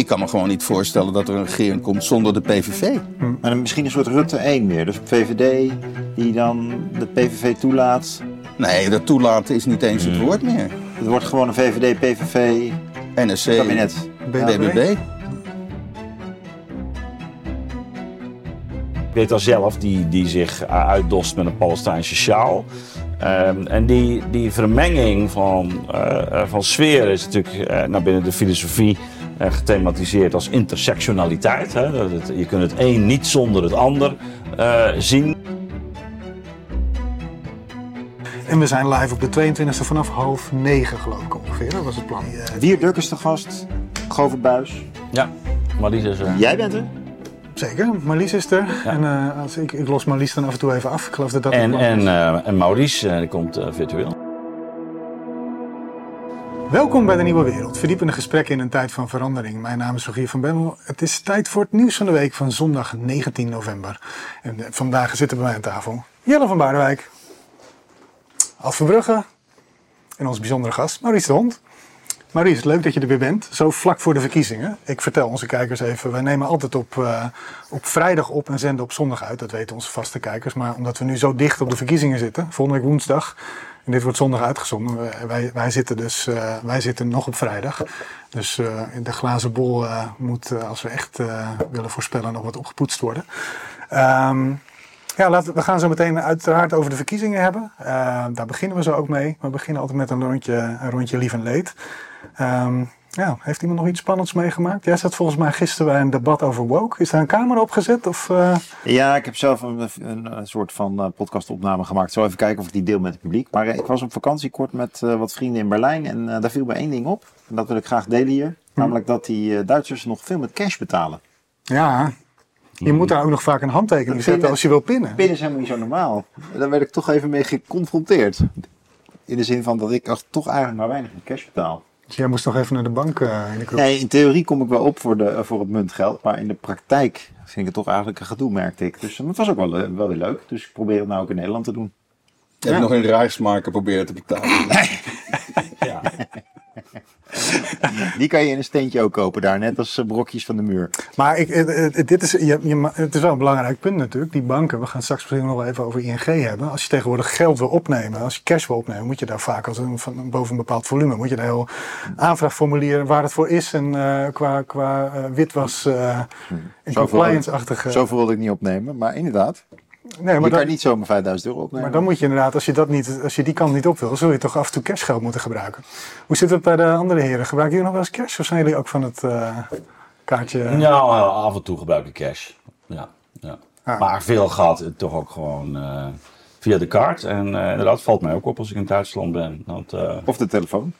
Ik kan me gewoon niet voorstellen dat er een regering komt zonder de PVV. Maar dan misschien een soort Rutte 1 meer. Dus VVD die dan de PVV toelaat. Nee, dat toelaten is niet eens het woord meer. Het wordt gewoon een VVD, PVV NSC, kabinet. BBB. Ik weet al zelf, die, die zich uitdost met een Palestijnse sjaal. Ehm, en die, die vermenging van, eh, eh, van sferen is natuurlijk eh, naar binnen de filosofie eh, gethematiseerd als intersectionaliteit. Hè? Dat het- je kunt het een niet zonder het ander eh, zien. En we zijn live op de 22e vanaf half negen, geloof ik ongeveer. Dat was het plan. Wierduk is de gast. Govert Buis. Ja, maar die is er. Jij bent er. Zeker, Marlies is er. En eh, als ik, ik los Marlies dan af en toe even af. Ik geloof dat dat het En, plan en, is. eh, en Maurice eh, komt eh, virtueel. Welkom bij de Nieuwe Wereld. Verdiepende gesprekken in een tijd van verandering. Mijn naam is Rogier van Bemmel. Het is tijd voor het nieuws van de week van zondag 19 november. En eh, vandaag zitten bij mij aan tafel Jelle van Baardenwijk, Alf Verbrugge en onze bijzondere gast Maurice de Hond. Maurice, leuk dat je er weer bent. Zo vlak voor de verkiezingen. Ik vertel onze kijkers even, wij nemen altijd op, eh, op vrijdag op en zenden op zondag uit. Dat weten onze vaste kijkers. Maar omdat we nu zo dicht op de verkiezingen zitten, volgende week woensdag, en dit wordt zondag uitgezonden. Wij, wij, zitten dus eh, wij zitten nog op vrijdag. Dus eh, de glazen bol eh, moet, als we echt willen voorspellen, nog wat opgepoetst worden. Ehm, ja, laten, we- gaan zo meteen uiteraard over de verkiezingen hebben. Eh, daar beginnen we zo ook mee. We beginnen altijd met een rondje, een rondje lief en leed. Ehm, ja, heeft iemand nog iets spannends meegemaakt? Jij zat volgens mij gisteren bij een debat over woke. Is daar een camera opgezet? Of, eh, Ja, ik heb zelf een, een, een soort van eh, podcastopname gemaakt. Zo even kijken of ik die deel met het publiek. Maar eh, ik was op vakantie kort met wat vrienden in Berlijn. En daar viel me één ding op. En dat wil ik graag delen hier. Namelijk dat die Duitsers nog veel met cash betalen. ja, je moet daar ook nog vaak een handtekening Dat zetten als je wil pinnen. Pinnen is helemaal niet zo normaal. Daar werd ik toch even mee geconfronteerd. In de zin van dat ik toch eigenlijk maar weinig met cash betaal. Dus jij moest nog even naar de bank eh, in de kroeg. Nee, in theorie kom ik wel op voor, de, eh, voor het muntgeld. Maar in de praktijk vind ik het toch eigenlijk een gedoe, merkte ik. Dus het was ook wel, eh, wel weer leuk. Dus ik probeer het nou ook in Nederland te doen. Heb ik nog in Rijksmarken proberen te betalen. Ja. Die kan je in een steentje ook kopen daar, net als eh, brokjes van de muur. Maar ik, het, het- dit is, je, het is wel een belangrijk punt natuurlijk. Die banken, we gaan straks misschien nog wel even over ING hebben. Als je tegenwoordig geld wil opnemen, als je cash wil opnemen, moet je daar vaak als een, van, boven een bepaald volume, moet je een heel aanvraagformulier waar het voor is en eh, qua, qua eh, witwas eh en compliance-achtige. Zoveel wilde ik niet opnemen, maar inderdaad. Nee, je maar, kan dan, niet zomaar 5000 euro opnemen. maar dan moet je inderdaad, als je, dat niet, als je die kant niet op wil, zul je toch af en toe cashgeld moeten gebruiken. Hoe zit het bij de andere heren? Gebruiken jullie nog wel eens cash of zijn jullie ook van het eh, kaartje? Nou, af en toe gebruik ik cash. Ja, ja. Ah. Maar veel gaat het toch ook gewoon eh, via de kaart. En eh, inderdaad valt mij ook op als ik in Duitsland ben. Want, eh, Of de telefoon.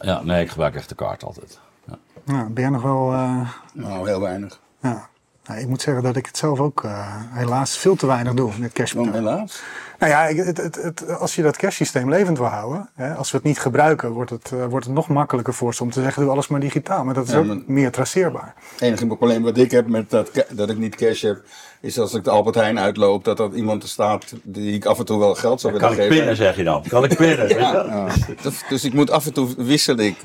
ja, nee, ik gebruik echt de kaart altijd. Ja. Nou, ben jij nog wel... eh, Nou, heel weinig. Ja. Nou, ik moet zeggen dat ik het zelf ook eh, helaas veel te weinig doe met cash betalen. helaas. Nou ja, ik- het, het, het, als je dat cashsysteem levend wil houden, hè, als we het niet gebruiken, wordt het, eh, wordt het nog makkelijker voor ze om te zeggen: doe alles maar digitaal. Maar dat is Ja, ook meer traceerbaar. Het enige probleem wat ik heb met dat, dat ik niet cash heb, is als ik de Albert Heijn uitloop, dat er iemand er staat die ik af en toe wel geld zou willen Kan ik geven. pinnen, zeg je dan? Kan ik pinnen? Ja. Dus, dus ik moet af en toe wissel ik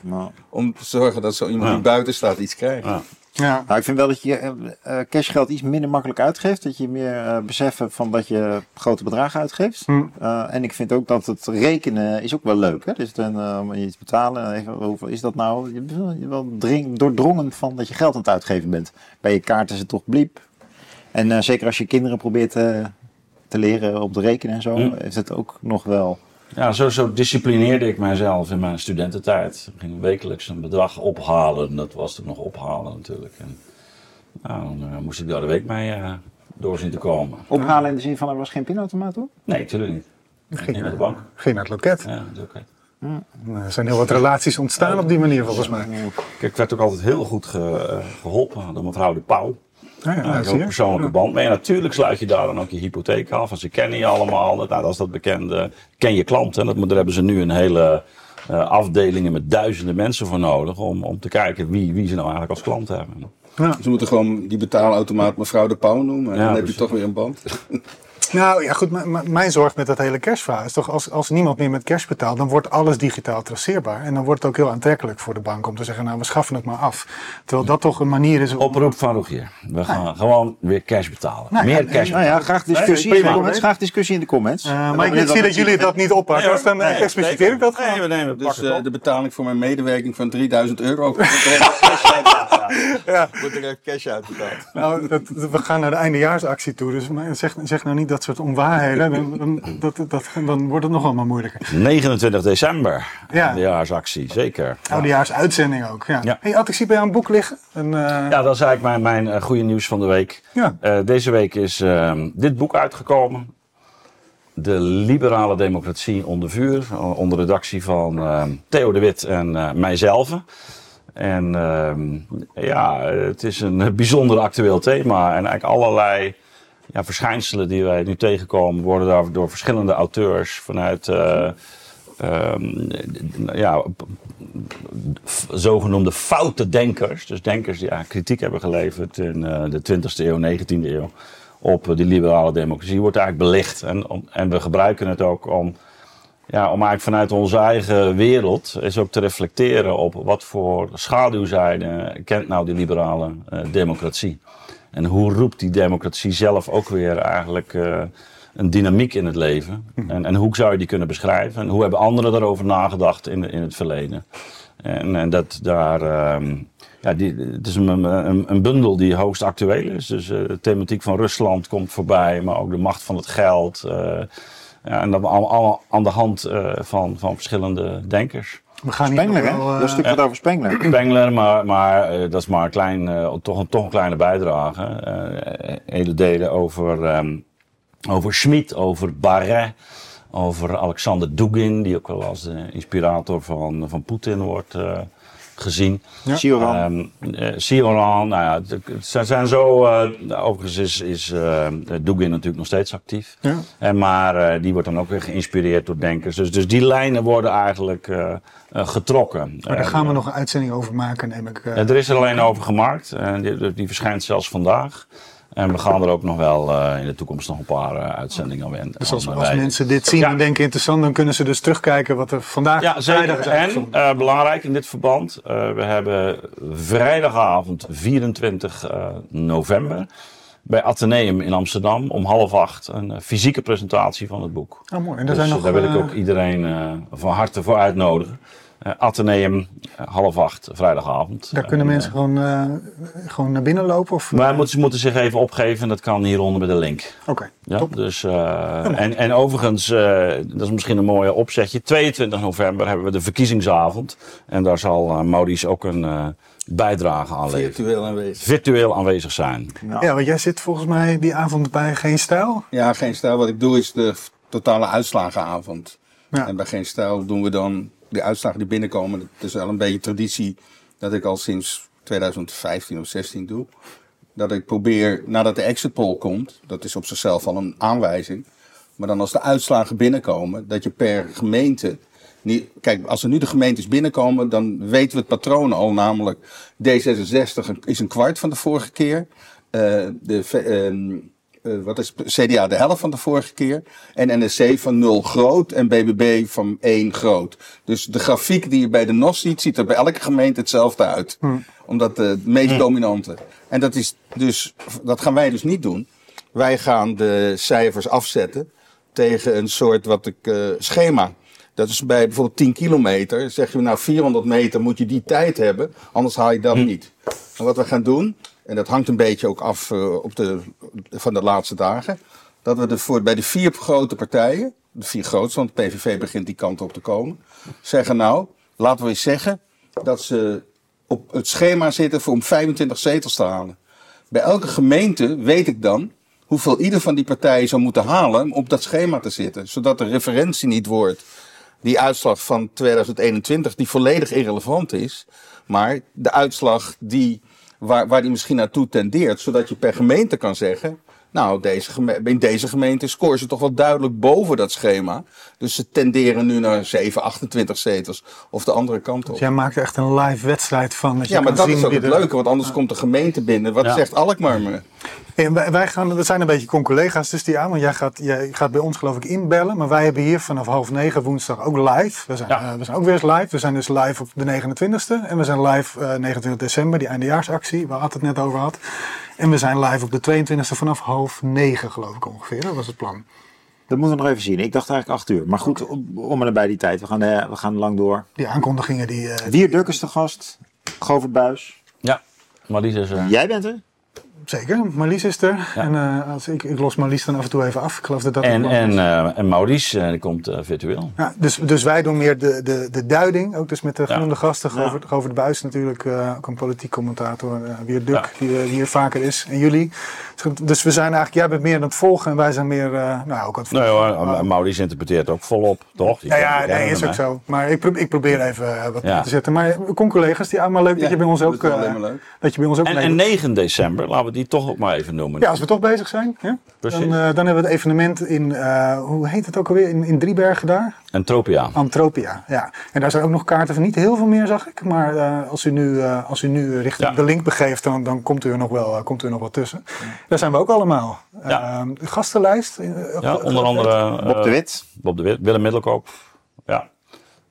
om te zorgen dat zo iemand Ja. die buiten staat iets krijgt. Ja. Nou, ik vind wel dat je eh, cashgeld iets minder makkelijk uitgeeft. Dat je meer eh besef hebt van dat je grote bedragen uitgeeft. Hm. En ik vind ook dat het rekenen is ook wel leuk. Hè? Dus dan iets betalen. Even, hoeveel is dat nou? Je bent wel- dring, doordrongen van dat je geld aan het uitgeven bent. Bij je kaart is het toch bliep. En zeker als je kinderen probeert te leren op te rekenen en zo, Hm. is het ook nog wel. Ja, zo, zo disciplineerde ik mijzelf in mijn studententijd. Ik ging wekelijks een bedrag ophalen. Dat was toen nog ophalen natuurlijk. En, nou, dan eh, moest ik daar de week mee eh, door zien te komen. Ophalen in de zin van er was geen pinautomaat hoor. Nee, natuurlijk niet. Ging, Niet naar de bank. ging naar het loket. Ja, is oké. Er zijn heel wat relaties ontstaan op die manier volgens mij. Kijk, ik werd ook altijd heel goed ge- eh, geholpen door mevrouw de Pauw. Ja, een persoonlijke band mee. En natuurlijk sluit je daar dan ook je hypotheek af. En ze kennen je allemaal. Nou, dat is dat bekende. Ken je klanten. Dat, maar daar hebben ze nu een hele eh, afdelingen met duizenden mensen voor nodig. Om, om te kijken wie, wie ze nou eigenlijk als klant hebben. Ja. Ze moeten gewoon die betaalautomaat mevrouw de Pauw noemen. En Ja, dan heb je toch weer een band. Nou ja, goed. mijn zorg met dat hele kerstverhaal is toch als, als niemand meer met cash betaalt, dan wordt alles digitaal traceerbaar. En dan wordt het ook heel aantrekkelijk voor de bank om te zeggen, nou we schaffen het maar af. Terwijl dat toch een manier is om... Oproep van Rogier. We gaan gewoon weer cash betalen. Nou Meer nee, cash Nou ja, graag discussie in prima. de comments. Graag discussie in de comments. Eh, maar ik zie dat jullie dat niet oppakken, dus dan eh, expliciteer ik dat gewoon. Nee, we nemen het Dus eh, op. de betaling voor mijn medewerking van 3000 euro. Wordt Ja. er echt cash uitbetaald. Nou, dat, we gaan naar de eindejaarsactie toe, dus zeg nou niet dat soort onwaarheden, dan, dan, dat, dat, dan wordt het nog allemaal moeilijker. 29 december. Ja. De jaarsactie, zeker. Oudejaarsuitzending ook, ja. Ja. Hey, Ad, ik zie bij jou een boek liggen. Een, eh, Ja, dat is eigenlijk mijn, mijn eh, goede nieuws van de week. Ja. Eh, deze week is ehm, dit boek uitgekomen. De liberale democratie onder vuur. Onder redactie van ehm, Theo de Wit en mijzelf. En ehm, ja, het is een bijzonder actueel thema. En eigenlijk allerlei ja, verschijnselen die wij nu tegenkomen... worden daar door verschillende auteurs vanuit... eh, ehm, ja, zogenoemde foute denkers. Dus denkers die eigenlijk kritiek hebben geleverd in eh, de 20e eeuw, 19e eeuw. op eh, die liberale democratie. wordt eigenlijk belicht. En, en we gebruiken het ook om, ja, om eigenlijk vanuit onze eigen wereld. eens ook te reflecteren op wat voor schaduwzijde kent nou die liberale democratie. En hoe roept die democratie zelf ook weer eigenlijk eh, een dynamiek in het leven? En, en hoe zou je die kunnen beschrijven? En hoe hebben anderen daarover nagedacht in, in het verleden? En, en dat daar, ehm, ja, die, het is een, een, een bundel die hoogst actueel is. Dus eh, de thematiek van Rusland komt voorbij, maar ook de macht van het geld. eh, ja, en dat allemaal aan de hand van, van verschillende denkers. We gaan Spengler, hè? wel, eh, Dat is een stuk wat over Spengler. Spengler, maar, maar eh, dat is maar een klein, eh, toch, een, toch een kleine bijdrage. Eh, hele delen over, ehm over Schmid, over Barret, over Alexander Dugin, die ook wel als de inspirator van, van Poetin wordt gezien. Sioran. Ehm eh, Sioran, nou ja, het- het zijn- zijn zo. eh, overigens is, is eh Dugin natuurlijk nog steeds actief. Ja. En maar die wordt dan ook weer geïnspireerd door denkers. Dus, dus die lijnen worden eigenlijk getrokken. Maar daar gaan we nog een uitzending over maken, neem ik. ja, er is er alleen over gemarkt. En die, die verschijnt zelfs vandaag. En we gaan er ook nog wel eh, in de toekomst nog een paar eh, uitzendingen aan wijden. dus als, wijden. mensen dit zien Ja. en denken interessant, dan kunnen ze dus terugkijken wat er vandaag Ja, vrijdag is En eh, belangrijk in dit verband, eh, we hebben vrijdagavond 24 eh, november bij Atheneum in Amsterdam om half acht een eh, fysieke presentatie van het boek. Oh, mooi. En er Dus, zijn eh, nog, daar wil ik eh, ook iedereen eh, van harte voor uitnodigen. Eh, Atheneum, eh, half acht, vrijdagavond. Daar kunnen En, mensen gewoon, eh, gewoon naar binnen lopen? Of? Maar moeten, ze moeten zich even opgeven en dat kan hieronder met een link. Oké, Ja, top. dus, eh, en, en overigens, eh, dat is misschien een mooie opzetje. 22 november hebben we de verkiezingsavond. En daar zal Maurice ook een eh, bijdrage aan leveren. Virtueel aanwezig. Virtueel aanwezig zijn. Ja, want jij zit volgens mij die avond bij Geen Stijl. Ja, geen stijl. Wat ik doe is de totale uitslagenavond. Ja. En bij geen stijl doen we dan de uitslagen die binnenkomen. Het is wel een beetje traditie dat ik al sinds 2015 of 16 doe. Dat ik probeer, nadat de exit poll komt, dat is op zichzelf al een aanwijzing. Maar dan als de uitslagen binnenkomen, dat je per gemeente. Kijk, als er nu de gemeentes binnenkomen, dan weten we het patroon al. Namelijk D66 is een kwart van de vorige keer. Eh, de, V- eh, wat is CDA de helft van de vorige keer. En NSC van 0 groot en BBB van 1 groot. Dus de grafiek die je bij de NOS ziet, ziet er bij elke gemeente hetzelfde uit. Omdat de meest dominante. En dat, is dus, dat gaan wij dus niet doen. Wij gaan de cijfers afzetten tegen een soort wat ik, eh, schema. Dat is bij bijvoorbeeld 10 kilometer. Zeg je nou 400 meter moet je die tijd hebben, anders haal je dat niet. En wat we gaan doen, en dat hangt een beetje ook af eh, op de, van de laatste dagen. Dat we de voor, bij de vier grote partijen, de vier grootste, want de PVV begint die kant op te komen. Zeggen nou, laten we eens zeggen dat ze op het schema zitten voor om 25 zetels te halen. Bij elke gemeente weet ik dan hoeveel ieder van die partijen zou moeten halen om op dat schema te zitten. Zodat de referentie niet wordt die uitslag van 2021 die volledig irrelevant is. Maar de uitslag die, waar, waar die misschien naartoe tendeert. Zodat je per gemeente kan zeggen. Nou, deze geme- in deze gemeente scoren ze toch wel duidelijk boven dat schema. Dus ze tenderen nu naar 7, 28 zetels. Of de andere kant op. Dus jij maakt er echt een live wedstrijd van. Dat je Ja, maar dat is ook het leuke, want anders komt de gemeente binnen. Wat Ja. zegt Alkmaar me? En wij, gaan, we zijn een beetje con-collega's dus die aan. Want jij gaat, jij gaat bij ons geloof ik inbellen. Maar wij hebben hier vanaf half negen woensdag ook live. We zijn, Ja. eh, we zijn ook weer eens live. We zijn dus live op de 29e. En we zijn live eh 29 december, die eindejaarsactie waar Ad het net over had. En we zijn live op de 22e vanaf half negen geloof ik ongeveer. Dat was het plan. Dat moeten we nog even zien. Ik dacht eigenlijk acht uur. Maar goed, om, om en nabij die tijd. We gaan, eh, we gaan lang door. Die aankondigingen die... eh, Wier Duk is de gast. Govert Buis. Ja, Marlies is er. Jij bent er. Zeker, Marlies is er. Ja. En eh, als ik, ik los Marlies dan af en toe even af. Ik geloof dat dat En, en, eh, en Maurice eh, die komt eh, virtueel. Ja, dus, dus wij doen meer de, de, de duiding, ook dus met de Ja. genoemde gasten. Ja. Govert, Govert Buis natuurlijk, eh, ook een politiek commentator, Wier Duk, Ja. die, die hier vaker is. En jullie. Dus we zijn eigenlijk, jij bent meer aan het volgen en wij zijn meer, eh, nou ook aan het Nee volgen. hoor, en Maurice interpreteert ook volop, toch? Die Ja, nee, is ook zo. Maar ik, pro- ik probeer even wat Ja. te zetten. Maar kom collega's, die allemaal leuk dat je bij ons ook, dat eh, dat je bij ons ook En, en 9 december, laten we die toch ook maar even noemen. Ja, als we toch bezig zijn, ja? Precies. Dan, eh, dan hebben we het evenement in, eh, hoe heet het ook alweer, in, in Driebergen daar? Entropia. Antropia, ja. En daar zijn ook nog kaarten van niet heel veel meer, zag ik. Maar eh, als, u nu, eh, als u nu richting Ja. de link begeeft, dan, dan komt, u er nog wel, komt u er nog wel tussen. Daar zijn we ook allemaal. Ja. Eh, de gastenlijst. Ja, onder andere Bob de Wit. Bob de Wit, Willem Middelkoop. Ja.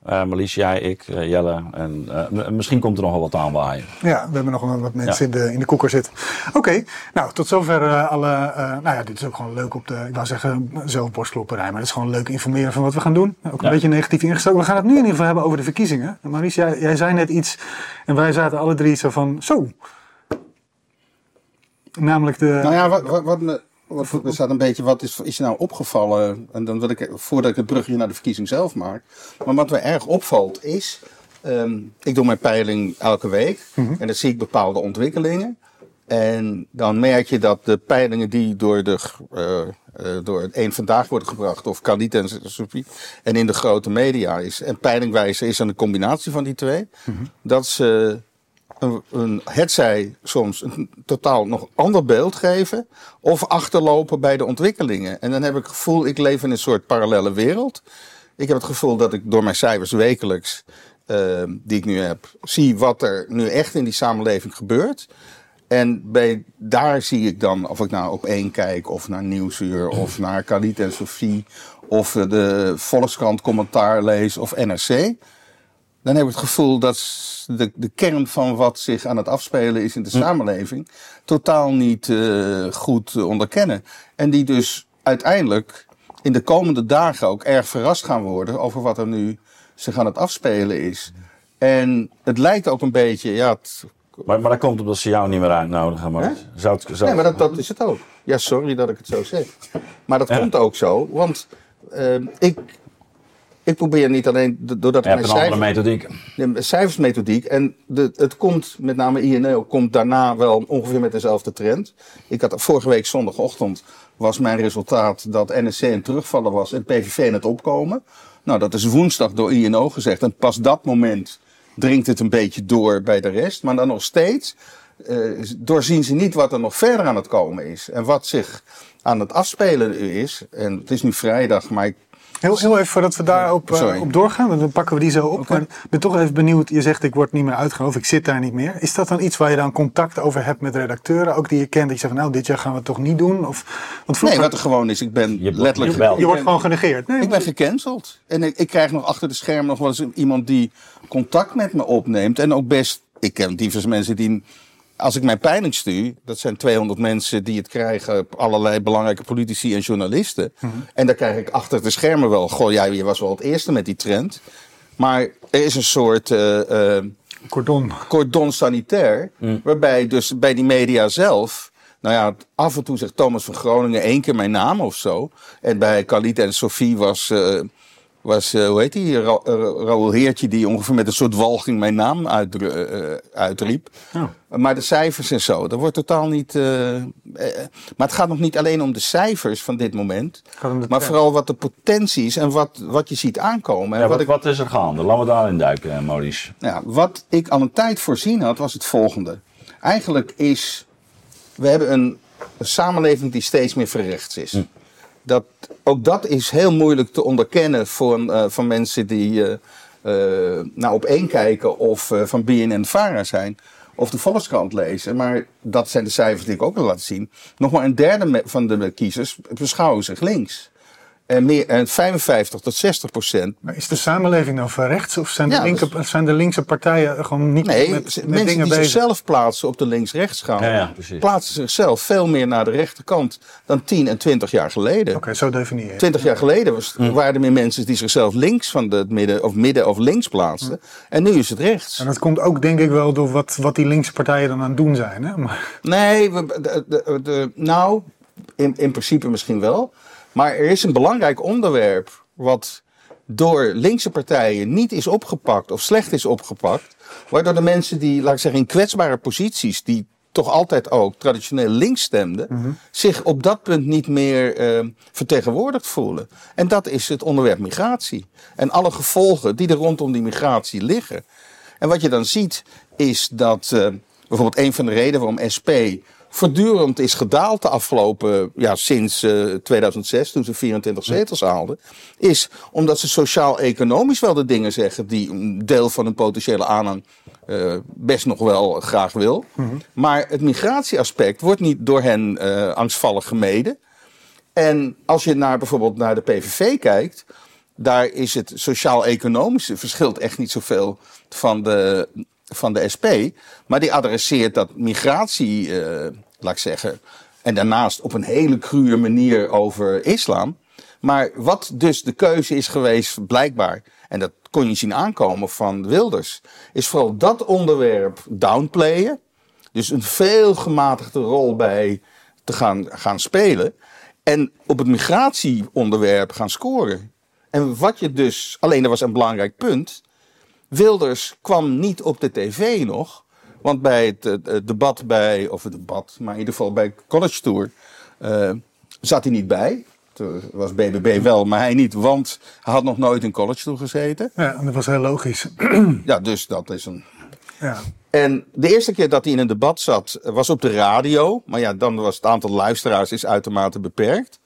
Eh Marlies, jij, ik, eh, Jelle. En eh, misschien komt er nog wel wat aanwaaien. Ja, we hebben nog wel wat mensen Ja. in, de, in de koeker zitten. Oké, nou tot zover eh, alle. eh, nou ja, dit is ook gewoon leuk op de. Ik wou zeggen zelfborstklopperij, maar het is gewoon leuk informeren van wat we gaan doen. Ook een Ja. beetje negatief ingestoken. We gaan het nu in ieder geval hebben over de verkiezingen. Maries, jij, jij zei net iets en wij zaten alle drie zo van. Zo. Namelijk de. Nou ja, wat, wat, wat er staat een beetje, wat is, is je nou opgevallen? En dan wil ik, voordat ik het brugje naar de verkiezing zelf maak. Maar wat me erg opvalt is. ehm, ik doe mijn peiling elke week. En dan zie ik bepaalde ontwikkelingen. En dan merk je dat de peilingen die door, de, eh, eh, door het één vandaag worden gebracht, of Khalid en Sophie, en in de grote media is, en peilingwijzer is een combinatie van die twee, dat ze een, een hetzij soms een totaal nog ander beeld geven, of achterlopen bij de ontwikkelingen. En dan heb ik het gevoel, ik leef in een soort parallele wereld. Ik heb het gevoel dat ik door mijn cijfers wekelijks, eh, die ik nu heb, zie wat er nu echt in die samenleving gebeurt. En bij, daar zie ik dan, of ik nou op één kijk, of naar Nieuwsuur, of naar Khalid en Sophie, of de Volkskrant commentaar lees, of NRC. Dan heb ik het gevoel dat de, de kern van wat zich aan het afspelen is in de samenleving totaal niet eh, goed te onderkennen. En die dus uiteindelijk in de komende dagen ook erg verrast gaan worden over wat er nu zich aan het afspelen is. En het lijkt ook een beetje, ja, het Maar, maar dat komt omdat ze jou niet meer uitnodigen. Maar zou het, zou, Nee, maar dat, dat is het ook. Ja, sorry dat ik het zo zeg. Maar dat Ja. komt ook zo, want eh, ik, ik probeer niet alleen do- doordat ik mijn een andere cijfers, methodiek. Cijfersmethodiek en de, het komt met name INO komt daarna wel ongeveer met dezelfde trend. Ik had vorige week zondagochtend was mijn resultaat dat NSC een terugvallen was en PVV in het opkomen. Nou, dat is woensdag door INO gezegd en pas dat moment dringt het een beetje door bij de rest, maar dan nog steeds eh, doorzien ze niet wat er nog verder aan het komen is en wat zich aan het afspelen is. En het is nu vrijdag, maar ik Heel, heel even voordat we daarop eh, Sorry. op doorgaan, want dan pakken we die zo op. Maar ik ben toch even benieuwd, je zegt ik word niet meer uitgenodigd, ik zit daar niet meer. Is dat dan iets waar je dan contact over hebt met redacteuren, ook die je kent, dat je zegt van nou dit jaar gaan we het toch niet doen? Of, want Nee, vroeger, wat er gewoon is, ik ben Je letterlijk... gebeld. je wordt gewoon genegeerd. Nee, Ik ben gecanceld. En ik, ik krijg nog achter de schermen nog wel eens iemand die contact met me opneemt. En ook best, ik ken diverse mensen die, als ik mijn peiling stuur, dat zijn 200 mensen die het krijgen, allerlei belangrijke politici en journalisten. En daar krijg ik achter de schermen wel, goh, jij was wel het eerste met die trend. Maar er is een soort eh, eh, cordon. cordon sanitair, waarbij dus bij die media zelf, nou ja, af en toe zegt Thomas van Groningen één keer mijn naam of zo. En bij Khalid en Sophie was, eh, was eh, hoe heet die, Ra eh, Raoul Heertje, die ongeveer met een soort walging mijn naam uitdru- eh, uitriep. Maar de cijfers en zo, dat wordt totaal niet. maar het gaat nog niet alleen om de cijfers van dit moment, maar vooral wat de potentie is en wat, wat je ziet aankomen. En Ja, wat wat, ik wat is er gaande? Laten we daarin duiken, Maurice. ja, wat ik al een tijd voorzien had, was het volgende. Eigenlijk is, we hebben een, een samenleving die steeds meer verrechts is. Dat, ook dat is heel moeilijk te onderkennen voor, eh, van mensen die eh, nou op één kijken of van BNN Vara zijn. of de Volkskrant lezen. Maar dat zijn de cijfers die ik ook wil laten zien. Nog maar een derde van de kiezers beschouwen zich links. En, meer, en 55 tot 60 procent. Maar is de samenleving nou van rechts of zijn de, Ja, linker, dus- zijn de linkse partijen gewoon niet Nee, met, mensen dingen die bezig? zichzelf plaatsen op de links-rechts Ja, ja, precies. plaatsen zichzelf veel meer naar de rechterkant dan 10 en 20 jaar geleden. Oké, zo definieer je. het. 20 jaar geleden was, waren er meer mensen die zichzelf links van het midden of midden of links plaatsten. En nu is het rechts. En dat komt ook denk ik wel door wat, wat die linkse partijen dan aan het doen zijn. Hè? Maar, Nee, we, de, de, de- nou, in, in principe misschien wel. Maar er is een belangrijk onderwerp wat door linkse partijen niet is opgepakt of slecht is opgepakt. Waardoor de mensen die, laat ik zeggen, in kwetsbare posities, die toch altijd ook traditioneel links stemden, zich op dat punt niet meer eh, vertegenwoordigd voelen. En dat is het onderwerp migratie. En alle gevolgen die er rondom die migratie liggen. En wat je dan ziet is dat eh, bijvoorbeeld een van de redenen waarom SP voortdurend is gedaald de afgelopen, ja, sinds eh, 2006, toen ze 24 zetels haalden, is omdat ze sociaal-economisch wel de dingen zeggen die een deel van hun potentiële aanhang eh, best nog wel graag wil. Maar het migratieaspect wordt niet door hen eh, angstvallig gemeden. En als je naar bijvoorbeeld naar de PVV kijkt, daar is het sociaal-economische verschilt echt niet zoveel van de, van de SP. Maar die adresseert dat migratie, eh, laat ik zeggen, en daarnaast op een hele cruwe manier over islam. Maar wat dus de keuze is geweest, blijkbaar, en dat kon je zien aankomen van Wilders, is vooral dat onderwerp downplayen. Dus een veel gematigde rol bij te gaan, gaan spelen. En op het migratieonderwerp gaan scoren. En wat je dus, alleen dat was een belangrijk punt. Wilders kwam niet op de tv nog. Want bij het, het debat bij, of het debat, maar in ieder geval bij College Tour, eh, zat hij niet bij. Toen was BBB wel, maar hij niet, want hij had nog nooit in College Tour gezeten. ja, en dat was heel logisch. Ja, dus dat is een ja. en de eerste keer dat hij in een debat zat, was op de radio. Maar ja, dan was het aantal luisteraars is uitermate beperkt.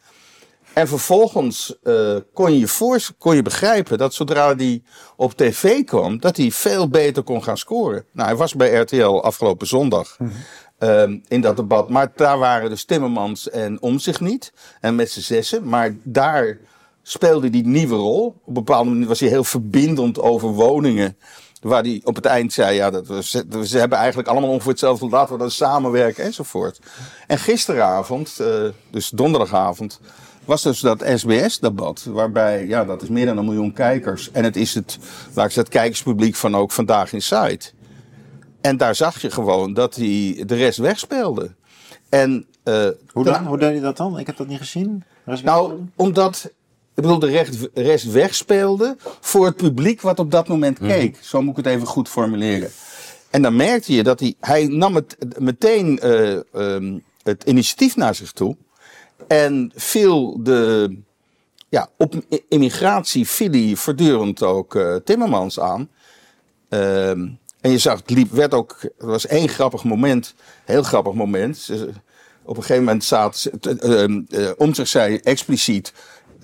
En vervolgens eh, kon, je voor, kon je begrijpen dat zodra hij op tv kwam, dat hij veel beter kon gaan scoren. Nou, hij was bij RTL afgelopen zondag ehm, in dat debat. Maar daar waren dus Timmermans en Omzicht niet. En met z'n zessen. Maar daar speelde die nieuwe rol. Op een bepaalde manier was hij heel verbindend over woningen. Waar hij op het eind zei, ja, dat we, ze, ze hebben eigenlijk allemaal ongeveer hetzelfde, laten we dan samenwerken enzovoort. En gisteravond, eh, dus donderdagavond, was dus dat SBS-debat. Waarbij, ja, dat is meer dan een miljoen kijkers. En het is het, laat ik zeggen, het kijkerspubliek van ook Vandaag in Site. En daar zag je gewoon dat hij de rest wegspeelde. En, eh, Hoe ten- dan? Hoe deed je dat dan? Ik heb dat niet gezien. nou, omdat ik bedoel, de recht- rest wegspeelde voor het publiek wat op dat moment keek. Zo moet ik het even goed formuleren. En dan merkte je dat hij, hij nam het meteen eh, ehm, het initiatief naar zich toe. En viel de, ja, op immigratie viel hij voortdurend ook eh, Timmermans aan. Ehm, en je zag, het liep, werd ook, er was één grappig moment, heel grappig moment. Op een gegeven moment zaten ze, t- ehm, eh, om zich zei expliciet,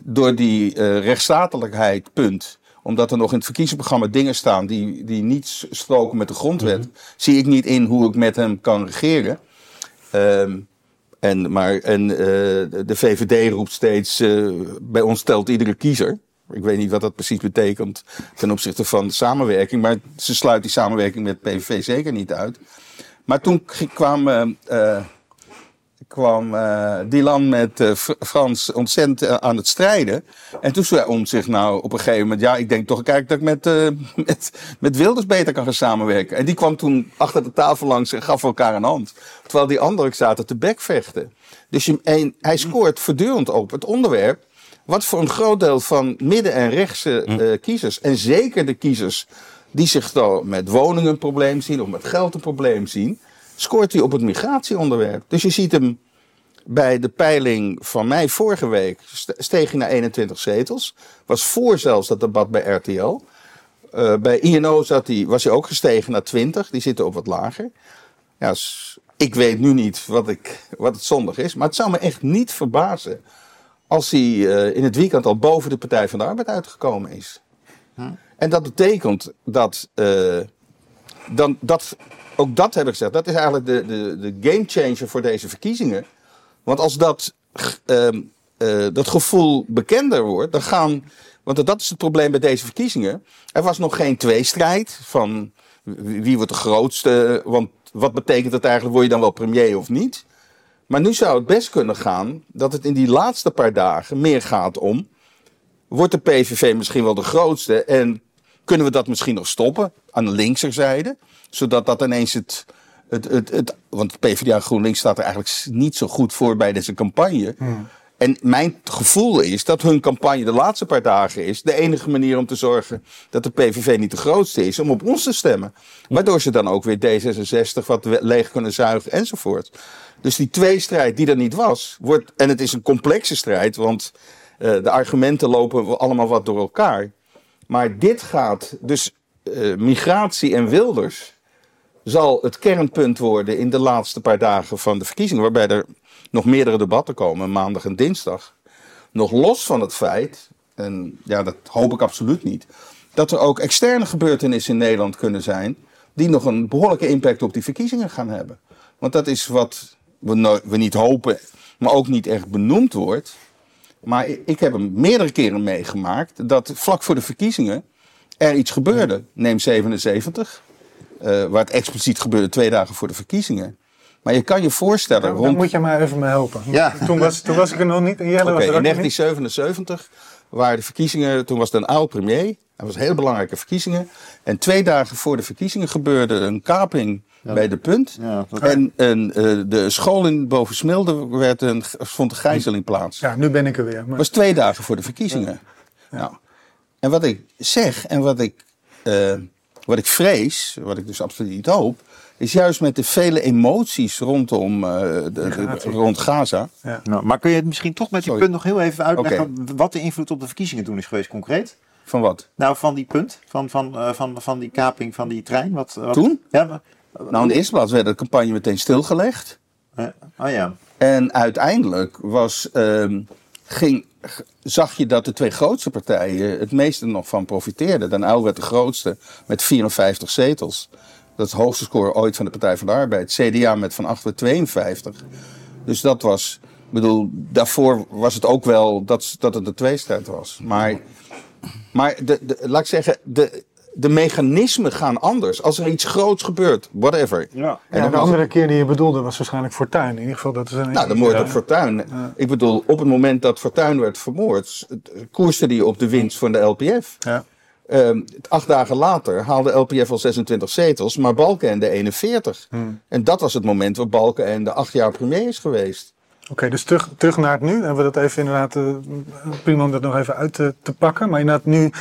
door die eh, rechtsstatelijkheid, punt. Omdat er nog in het verkiezingsprogramma dingen staan die, die niet stroken met de grondwet, zie ik niet in hoe ik met hem kan regeren. Ehm, en, maar, en eh, de VVD roept steeds, eh, bij ons telt iedere kiezer. Ik weet niet wat dat precies betekent ten opzichte van samenwerking. Maar ze sluit die samenwerking met PVV zeker niet uit. Maar toen kwam, eh, kwam eh, Dylan met eh, Fr- Frans ontzettend eh, aan het strijden. En toen zei om zich nou op een gegeven moment... Ja, ik denk toch kijk dat ik met, met, met Wilders beter kan gaan samenwerken. En die kwam toen achter de tafel langs en gaf elkaar een hand. Terwijl die anderen zaten te bekvechten. Dus je, en hij scoort voortdurend op het onderwerp... Wat voor een groot deel van midden- en rechtse eh, kiezers, en zeker de kiezers die zich dan met woningen een probleem zien of met geld een probleem zien, scoort hij op het migratieonderwerp. Dus je ziet hem bij de peiling van mei vorige week st- steeg hij naar 21 zetels. Was voor zelfs dat debat bij RTL. Eh, bij INO zat hij, was hij ook gestegen naar 20. Die zitten op wat lager. Ja, ik weet nu niet wat, ik, wat het zondag is. Maar het zou me echt niet verbazen als hij eh, in het weekend al boven de Partij van de Arbeid uitgekomen is. En dat betekent dat eh, dan dat, ook dat heb ik gezegd. Dat is eigenlijk de, de, de game changer voor deze verkiezingen. Want als dat, ehm, eh, dat gevoel bekender wordt, dan gaan. Want dat is het probleem bij deze verkiezingen. Er was nog geen tweestrijd van wie wordt de grootste. Want wat betekent het eigenlijk? Word je dan wel premier of niet? Maar nu zou het best kunnen gaan dat het in die laatste paar dagen meer gaat om. Wordt de PVV misschien wel de grootste en kunnen we dat misschien nog stoppen aan de linkserzijde? Zodat dat ineens het, het, het, het. Want PvdA GroenLinks staat er eigenlijk niet zo goed voor bij deze campagne. En mijn gevoel is dat hun campagne de laatste paar dagen is de enige manier om te zorgen dat de PVV niet de grootste is, om op ons te stemmen. Waardoor ze dan ook weer D66 wat leeg kunnen zuigen enzovoort. Dus die tweestrijd die er niet was, wordt, en het is een complexe strijd, want uh, de argumenten lopen allemaal wat door elkaar. Maar dit gaat, dus uh, migratie en wilders zal het kernpunt worden in de laatste paar dagen van de verkiezingen, waarbij er nog meerdere debatten komen, maandag en dinsdag. Nog los van het feit, en ja, dat hoop ik absoluut niet, dat er ook externe gebeurtenissen in Nederland kunnen zijn die nog een behoorlijke impact op die verkiezingen gaan hebben. Want dat is wat we, we niet hopen, maar ook niet echt benoemd wordt. Maar ik heb hem meerdere keren meegemaakt dat vlak voor de verkiezingen er iets gebeurde. Neem 77, uh, waar het expliciet gebeurde twee dagen voor de verkiezingen. Maar je kan je voorstellen. Dan, rond... dan moet je maar even me helpen. Ja. Toen, was, toen was ik er nog niet. Jelle okay, was er in 1977 waren de verkiezingen. Toen was het een oud premier. Dat was hele belangrijke verkiezingen. En twee dagen voor de verkiezingen gebeurde een kaping ja. bij de punt. Ja, dat- En een, eh, de school in Bovensmilde werd een, vond een gijzeling plaats. Ja, nu ben ik er weer. Maar, was twee dagen voor de verkiezingen. Nou, en wat ik zeg en wat ik, eh, wat ik vrees, wat ik dus absoluut niet hoop, is juist met de vele emoties rondom eh, de, de- Migratie. rond Gaza. Nou, maar kun je het misschien toch met die Sorry. punt nog heel even uitleggen wat de invloed op de verkiezingen toen is geweest concreet? Van wat? Nou, van die punt, van, van, eh, van, van die kaping van die trein. Wat, wat- Toen? Ja, maar- Nou, in de eerste plaats werd de campagne meteen stilgelegd. oh ja. En uiteindelijk was, ehm, ging, zag je dat de twee grootste partijen het meeste nog van profiteerden. Den Uyl werd de grootste met 54 zetels. Dat is de hoogste score ooit van de Partij van de Arbeid. CDA met van 8 tot 52. Dus dat was, ik bedoel, daarvoor was het ook wel dat, dat het een tweestrijd was. Maar, maar de, de, laat ik zeggen, de, de mechanismen gaan anders. Als er iets groots gebeurt, whatever. Ja. En ja, de andere keer die je bedoelde was waarschijnlijk Fortuin. In ieder geval, dat is een. nou, dan moord op Fortuyn. Ik bedoel, op het moment dat Fortuyn werd vermoord, koerste die op de winst van de LPF. Ja. Ehm, acht dagen later haalde LPF al 26 zetels, maar Balkenende 41. En dat was het moment waar Balkenende acht jaar premier is geweest. Oké, dus terug, terug naar het nu. Hebben we dat even inderdaad eh, prima om dat nog even uit te, te pakken. Maar inderdaad nu,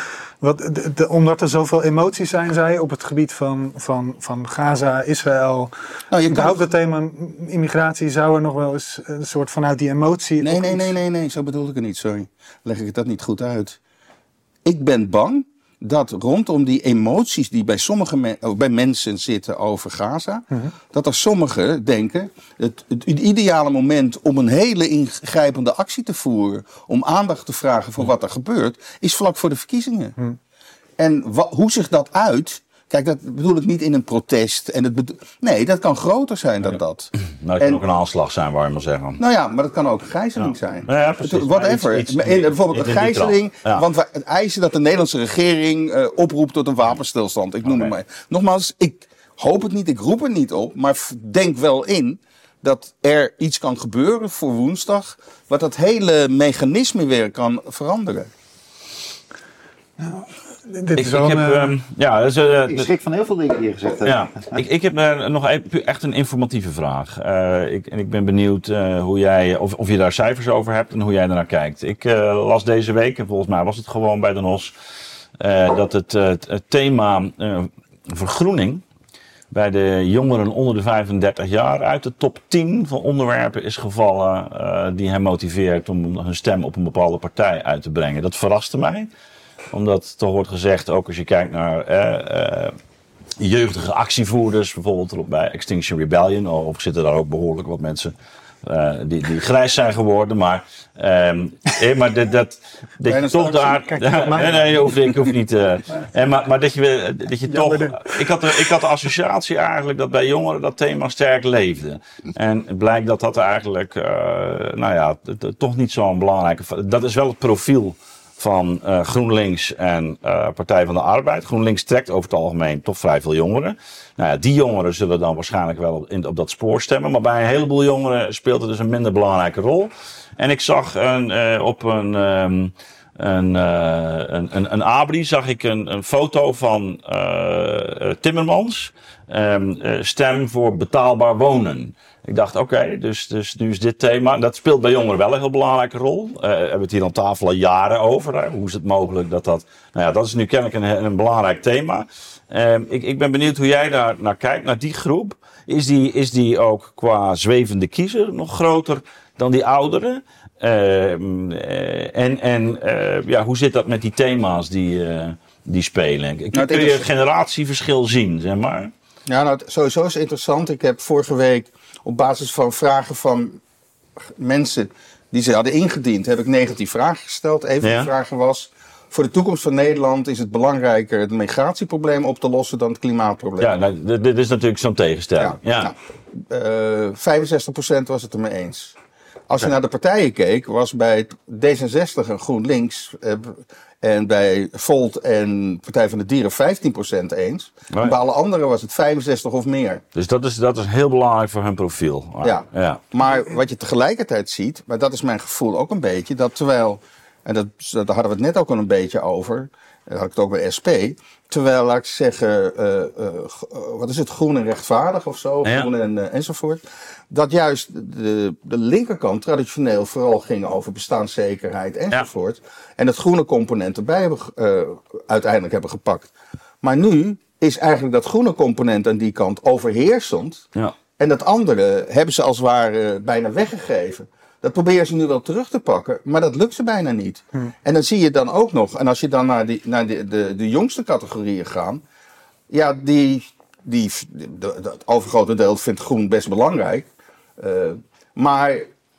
wat, de, de- omdat er zoveel emoties zijn, zei op het gebied van, van, van Gaza, Israël. Nou, je kan het thema immigratie zou er nog wel eens een soort vanuit die emotie. Nee, nee, nee, nee, nee, zo bedoel ik het niet, sorry. Leg ik het dat niet goed uit. Ik ben bang dat rondom die emoties die bij sommige men- bij mensen zitten over Gaza, dat er sommigen denken, het, het ideale moment om een hele ingrijpende actie te voeren, om aandacht te vragen voor wat er gebeurt, is vlak voor de verkiezingen. En wa- hoe zich dat uit, kijk, dat bedoel ik niet in een protest. En het bedo- nee, dat kan groter zijn dan dat. Nou, het kan ook een aanslag zijn, waar je maar zeggen. Nou ja, maar dat kan ook een gijzeling zijn. Ja, ja, precies. Het- Whatever. Maar iets- iets- In- bijvoorbeeld een iets gijzeling. Ja. Want wij het eisen dat de Nederlandse regering eh, oproept tot een wapenstilstand. Ik noem het maar. Nogmaals, ik hoop het niet, ik roep er niet op. Maar denk wel in dat er iets kan gebeuren voor woensdag. Wat dat hele mechanisme weer kan veranderen. Dit Ik, is ik heb, een, eh, ehm, ja, dus, eh, Ik schrik van heel veel dingen die je gezegd hebt. Ja, ik, ik heb eh, nog echt een informatieve vraag. Eh, ik, en ik ben benieuwd eh, hoe jij, of, of je daar cijfers over hebt en hoe jij ernaar kijkt. Ik eh, las deze week, en volgens mij was het gewoon bij de NOS, eh, dat het, eh, het- het thema eh, vergroening bij de jongeren onder de 35 jaar uit de top 10 van onderwerpen is gevallen eh, die hen motiveert om hun stem op een bepaalde partij uit te brengen. Dat verraste mij omdat er wordt gezegd, ook als je kijkt naar eh, eh, jeugdige actievoerders, bijvoorbeeld bij Extinction Rebellion, of zitten daar ook behoorlijk wat mensen eh, die, die grijs zijn geworden. Maar, ehm, eh, maar dat, dat, dat je toch daar... kijk nee, nee, ik hoef niet... eh, en maar, maar dat je, dat je toch... Ik had, de, ik had de associatie eigenlijk dat bij jongeren dat thema sterk leefde. En het blijkt dat dat eigenlijk... nou ja, toch niet zo'n belangrijke... Dat is wel het profiel van eh, GroenLinks en eh, Partij van de Arbeid. GroenLinks trekt over het algemeen toch vrij veel jongeren. Nou ja, die jongeren zullen dan waarschijnlijk wel op, in, op dat spoor stemmen. Maar bij een heleboel jongeren speelt het dus een minder belangrijke rol. En ik zag een, eh, op een, ehm, een, eh, een, een, een abri zag ik een, een foto van eh, eh, Timmermans. Ehm, eh, stem voor betaalbaar wonen. Ik dacht, oké, dus, dus nu is dit thema. Dat speelt bij jongeren wel een heel belangrijke rol. Eh, we hebben het hier aan tafel al jaren over. Hoe is het mogelijk dat dat. Nou ja, dat is nu kennelijk een, een belangrijk thema. Ehm, ik, ik ben benieuwd hoe jij daar naar kijkt, naar die groep. Is die, is die ook qua zwevende kiezer nog groter dan die ouderen? Ehm, eh, en en eh, ja, hoe zit dat met die thema's die, eh, die spelen? Ik, Nou, het kun je interesse- generatieverschil zien, zeg maar? Ja, nou, het- sowieso is het interessant. Ik heb vorige week op basis van vragen van mensen die ze hadden ingediend, heb ik 19 vragen gesteld. Een van Ja. de vragen was: voor de toekomst van Nederland is het belangrijker het migratieprobleem op te lossen dan het klimaatprobleem. Ja, nou, dit- is natuurlijk zo'n tegenstelling. Ja. Nou, eh, 65% was het ermee eens. Als je naar de partijen keek, was bij D66 en GroenLinks eh, en bij Volt en Partij van de Dieren 15% eens. Nee. Bij alle anderen was het 65 of meer. Dus dat is, dat is heel belangrijk voor hun profiel. Ja. ja. Maar wat je tegelijkertijd ziet, maar dat is mijn gevoel ook een beetje, dat terwijl, en dat, daar hadden we het net ook al een beetje over, daar had ik het ook bij SP, terwijl, laat ik zeggen, eh, eh, eh, wat is het, groen en rechtvaardig of zo, Ja. groen en, enzovoort, dat juist de, de linkerkant traditioneel vooral ging over bestaanszekerheid enzovoort, en het groene component erbij hebben, uiteindelijk hebben gepakt. Maar nu is eigenlijk dat groene component aan die kant overheersend. Ja. En dat andere hebben ze als het ware bijna weggegeven. Dat proberen ze nu wel terug te pakken, maar dat lukt ze bijna niet. En dan zie je dan ook nog, en als je dan naar, die, naar de, de, de jongste categorieën gaat, ja, die, die, de, de- het overgrote deel vindt groen best belangrijk. Eh, maar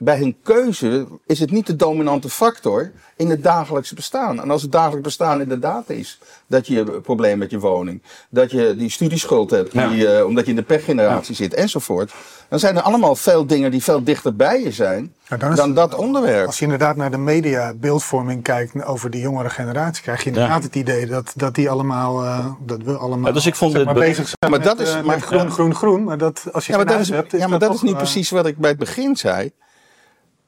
bij hun keuze is het niet de dominante factor in het dagelijkse bestaan. En als het dagelijks bestaan inderdaad is dat je een probleem met je woning, dat je die studieschuld hebt, Ja. die, eh, omdat je in de pechgeneratie zit enzovoort, dan zijn er allemaal veel dingen die veel dichter bij je zijn Ja, dan dat onderwerp. Als je inderdaad naar de media beeldvorming kijkt over de jongere generatie, krijg je inderdaad Ja. het idee dat, dat die allemaal, eh, dat we allemaal Ja, dus ik vond zeg maar, be- bezig zijn maar met, dat is- eh, maar- met groen, ja. groen, groen. Maar dat, als je Ja, maar dat is, hebt, ja, maar dat is niet precies wat ik bij het begin zei.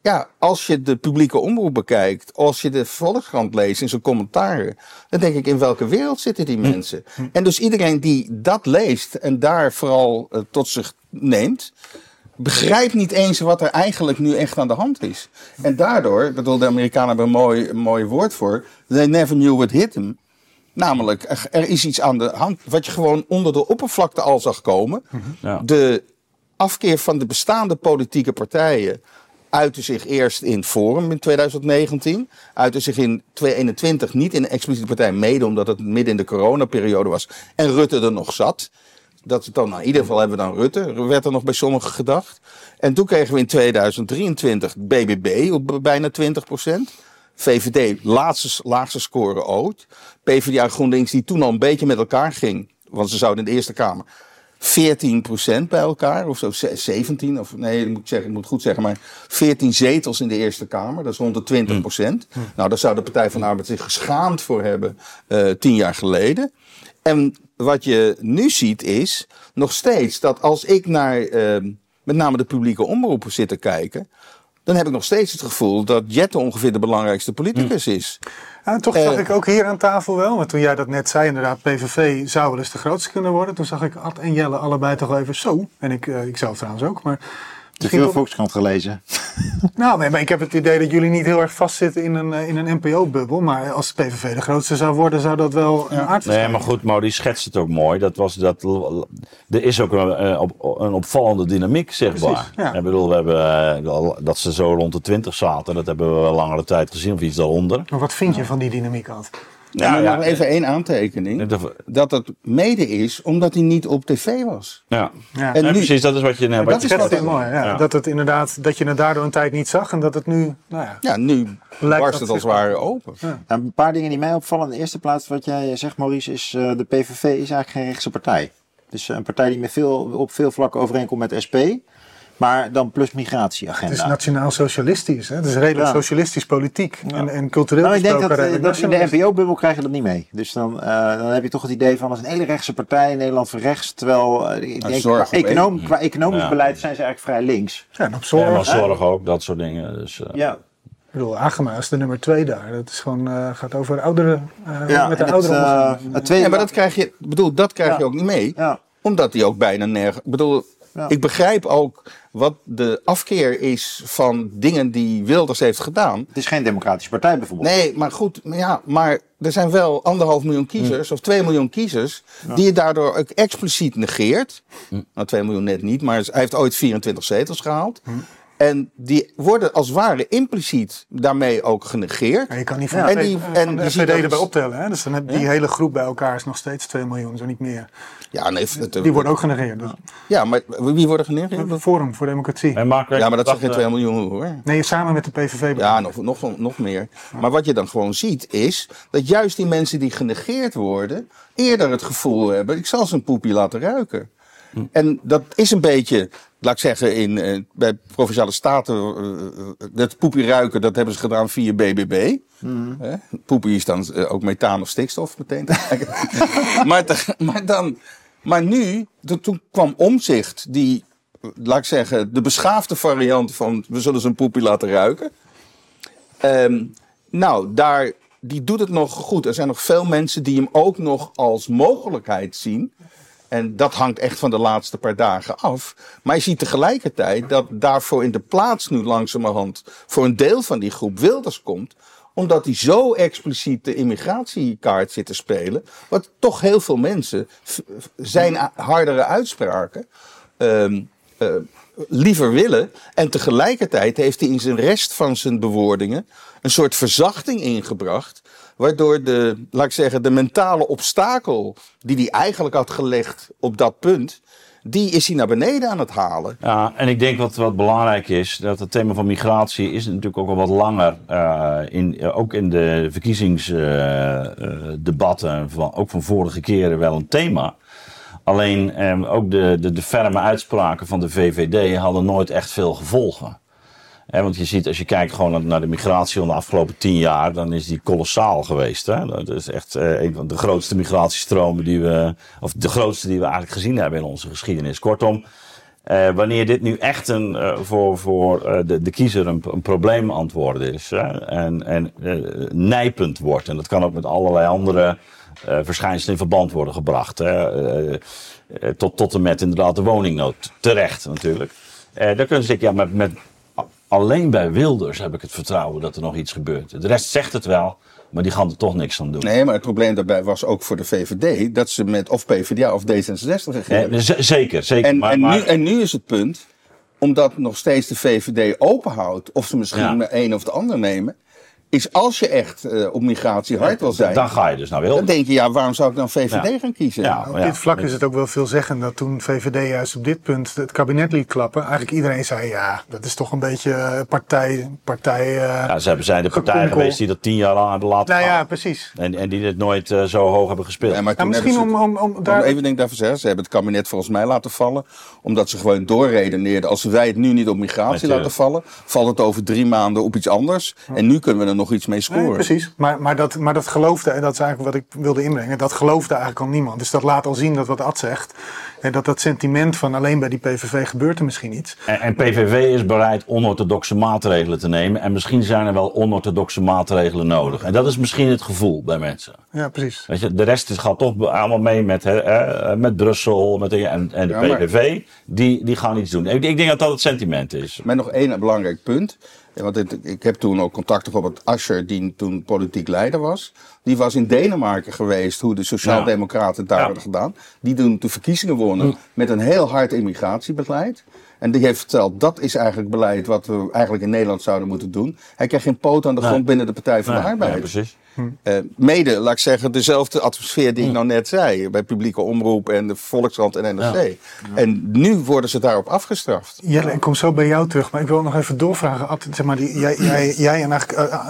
Ja, als je de publieke omroep bekijkt, als je de Volkskrant leest in zijn commentaren, dan denk ik in welke wereld zitten die mensen? En dus iedereen die dat leest en daar vooral eh, tot zich neemt, begrijpt niet eens wat er eigenlijk nu echt aan de hand is. En daardoor, bedoel, de Amerikanen hebben een mooi, een mooi woord voor, they never knew what hit them. Namelijk, er, er is iets aan de hand wat je gewoon onder de oppervlakte al zag komen. Ja. De afkeer van de bestaande politieke partijen uitte zich eerst in Forum in 2019. Uitte zich in 2021 niet in de expliciete partij mede, omdat het midden in de coronaperiode was. En Rutte er nog zat. Dat dan, nou, in ieder geval hebben we dan Rutte, werd er nog bij sommigen gedacht. En toen kregen we in 2023 BBB op bijna 20% VVD, laagste score ooit. PvdA GroenLinks, die toen al een beetje met elkaar ging. Want ze zouden in de Eerste Kamer 14% bij elkaar, of zo, ze- 17, of nee, ik moet, zeggen, ik moet goed zeggen, maar 14 zetels in de Eerste Kamer, dat is rond de 20%. Nou, daar zou de Partij van de Arbeid zich geschaamd voor hebben eh, tien jaar geleden. En wat je nu ziet is nog steeds dat als ik naar eh, met name de publieke omroepen zit te kijken, dan heb ik nog steeds het gevoel dat Jette ongeveer de belangrijkste politicus is. Ja, toch Eh, zag ik ook hier aan tafel wel, want toen jij dat net zei, inderdaad, PVV zou wel eens de grootste kunnen worden. Toen zag ik Ad en Jelle allebei toch wel even zo. En ik, eh, ik zelf trouwens ook. Maar Te veel Volkskrant gelezen. Nou, nee, maar ik heb het idee dat jullie niet heel erg vastzitten in een, eh, in een NPO-bubbel. Maar als de PVV de grootste zou worden, zou dat wel een aardverschuiving Nee, maar goed, Mo, die schetst het ook mooi. Dat was dat, er is ook een, eh, op- een opvallende dynamiek, zeg Precies, maar. ja. Ik bedoel, we hebben, eh, dat ze zo rond de 20 zaten, dat hebben we wel langere tijd gezien, of iets daaronder. Maar wat vind je van die dynamiek, Ad? Ja, maar ja, nog even één aantekening. Dat- Dat het mede is omdat hij niet op tv was. Ja, En nu, precies, dat is wat je net wat dat je is Dat wat mooi, ja. Ja. Dat het inderdaad, dat je het daardoor een tijd niet zag en dat het nu, nou ja. ja, nu Lijkt barst dat het als het ware open. Nou, een paar dingen die mij opvallen. In de eerste plaats, wat jij zegt, Maurice, is uh, de PVV is eigenlijk geen rechtse partij. Dus een partij die met veel, op veel vlakken overeenkomt met SP. Maar dan plus migratieagenda. Het is nationaal socialistisch, hè? Het is redelijk Ja. socialistisch politiek en, en cultureel Nou, ik denk dat, gesproken eh, redelijk dat in de. NPO-bubbel krijg je dat niet mee. Dus dan, eh, dan heb je toch het idee van, is een hele rechtse partij in Nederland voor rechts. Terwijl, eh, ik denk, zorg qua, qua economisch Ja. beleid zijn ze eigenlijk vrij links. Ja, en op Ja, zorg. maar zorg ook, dat soort dingen. Dus, eh, Ja, Ik bedoel, Agema is de nummer twee daar. Dat is gewoon, eh, gaat over ouderen, eh, ja met de ouderen. eh, omgaan. het tweede... Ja, maar dat krijg je, ik bedoel, dat krijg je ook niet mee. ja. Omdat hij ook bijna nergens. Ik bedoel, Ja. ik begrijp ook wat de afkeer is van dingen die Wilders heeft gedaan. Het is geen democratische partij bijvoorbeeld. Nee, maar goed, maar ja, maar er zijn wel anderhalf miljoen kiezers of twee miljoen kiezers die je daardoor ook expliciet negeert. Nou, twee miljoen net niet, maar hij heeft ooit 24 zetels gehaald. En die worden als het ware impliciet daarmee ook genegeerd. Ja, je kan niet van, Ja. En die- en van de erbij dus- optellen. Hè? Dus dan heb die hele groep bij elkaar is nog steeds 2 miljoen, zo niet meer. Ja, nee, het- Die worden ook genegeerd. Dus. ja, maar wie worden genegeerd? Forum voor Democratie. en Mark, Ja, maar dat zijn geen eh, 2 miljoen hoor. Nee, samen met de PVV. Ja, nog, nog, nog meer. Maar wat je dan gewoon ziet is dat juist die mensen die genegeerd worden eerder het gevoel hebben, ik zal ze een poepie laten ruiken. En dat is een beetje, laat ik zeggen, in, eh, bij Provinciale Staten, eh, eh, dat poepie ruiken, dat hebben ze gedaan via BBB. Hè? Poepie is dan eh, ook methaan of stikstof meteen. maar, te- maar, dan, maar nu, to- toen kwam omzicht, die, eh, laat ik zeggen, de beschaafde variant van we zullen ze een poepie laten ruiken. Ehm, nou, daar, die doet het nog goed. Er zijn nog veel mensen die hem ook nog als mogelijkheid zien. En dat hangt echt van de laatste paar dagen af. Maar je ziet tegelijkertijd dat daarvoor in de plaats nu langzamerhand voor een deel van die groep Wilders komt. Omdat hij zo expliciet de immigratiekaart zit te spelen. Wat toch heel veel mensen zijn hardere uitspraken ehm, eh, liever willen. En tegelijkertijd heeft hij in zijn rest van zijn bewoordingen een soort verzachting ingebracht. Waardoor de, laat ik zeggen, de mentale obstakel die hij eigenlijk had gelegd op dat punt, die is hij naar beneden aan het halen. Ja, en ik denk wat, wat belangrijk is, dat het thema van migratie is natuurlijk ook al wat langer, eh, in, eh, ook in de verkiezingsdebatten, van, ook van vorige keren wel een thema. Alleen eh, ook de, de, de ferme uitspraken van de VVD hadden nooit echt veel gevolgen. Want je ziet, als je kijkt gewoon naar- de migratie van de afgelopen tien jaar, dan is die kolossaal geweest. Hè? Dat is echt eh, een van de grootste migratiestromen die we, of de grootste die we eigenlijk gezien hebben in onze geschiedenis. Kortom, eh, wanneer dit nu echt een, eh, voor, voor eh, de, de kiezer een, een probleem is hè, en, en eh, nijpend wordt, en dat kan ook met allerlei andere verschijnselen in verband worden gebracht. Hè, tot, tot en met inderdaad de woningnood. Terecht natuurlijk. Dan kunnen ze zeggen, ja, met, met, alleen bij Wilders heb ik het vertrouwen dat er nog iets gebeurt. De rest zegt het wel, maar die gaan er toch niks aan doen. Nee, maar het probleem daarbij was ook voor de VVD dat ze met of PvdA of D66 Nee, regeerden. z- zeker, zeker. En, maar, en, maar- nu, en nu is het punt, omdat nog steeds de VVD openhoudt, of ze misschien Ja. de een of de ander nemen, is als je echt eh, op migratie hard wil zijn, dan ga je dus naar dan Wilders. denk je, ja, waarom zou ik dan VVD Ja. gaan kiezen? Ja, Op ja. dit vlak is het ook wel veel zeggen dat toen VVD juist op dit punt het kabinet liet klappen, eigenlijk iedereen zei ja, dat is toch een beetje eh, partij, partij. eh, Ja, ze hebben, zijn de partijen geweest die dat tien jaar lang hebben laten nou ja, precies. En, en die dit nooit zo hoog hebben gespeeld. Ja, maar Nou, toen misschien om, om, om daar. Om even denk daarvoor zeggen, ze hebben het kabinet volgens mij laten vallen. Omdat ze gewoon doorredeneerden. Als wij het nu niet op migratie Natuurlijk. laten vallen, valt het over drie maanden op iets anders. En nu kunnen we er nog iets mee scoren. Nee, precies. Maar, maar, dat, maar dat geloofde, en dat is eigenlijk wat ik wilde inbrengen, dat geloofde eigenlijk al niemand. Dus dat laat al zien dat wat Ad zegt, hè, dat dat sentiment van alleen bij die PVV gebeurt er misschien iets. En, en PVV is bereid onorthodoxe maatregelen te nemen. En misschien zijn er wel onorthodoxe maatregelen nodig. En dat is misschien het gevoel bij mensen. Ja, precies. Weet je, de rest is, gaat toch allemaal mee met, hè, met Brussel met, de- en, en de Ja, maar- PVV. Die, die gaan iets doen. Ik, ik denk dat dat het sentiment is. Maar nog één belangrijk punt. Ja, Want het- ik heb toen ook contact gehad met Ascher, die toen politiek leider was. Die was in Denemarken geweest, hoe de Sociaaldemocraten het daar Ja. hadden gedaan. Die toen de verkiezingen wonnen met een heel hard immigratiebeleid. En die heeft verteld, dat is eigenlijk beleid wat we eigenlijk in Nederland zouden moeten doen. Hij kreeg geen poot aan de Nee. grond binnen de Partij van de Arbeid. ja, precies. Eh, mede, laat ik zeggen, dezelfde atmosfeer die ik nou net zei. Bij publieke omroep en de Volkskrant en NRC. En nu worden ze daarop afgestraft. Jelle, ik kom zo bij jou terug, maar ik wil nog even doorvragen. Ad, Zeg maar, die, jij, jij, jij en eigenlijk, eh,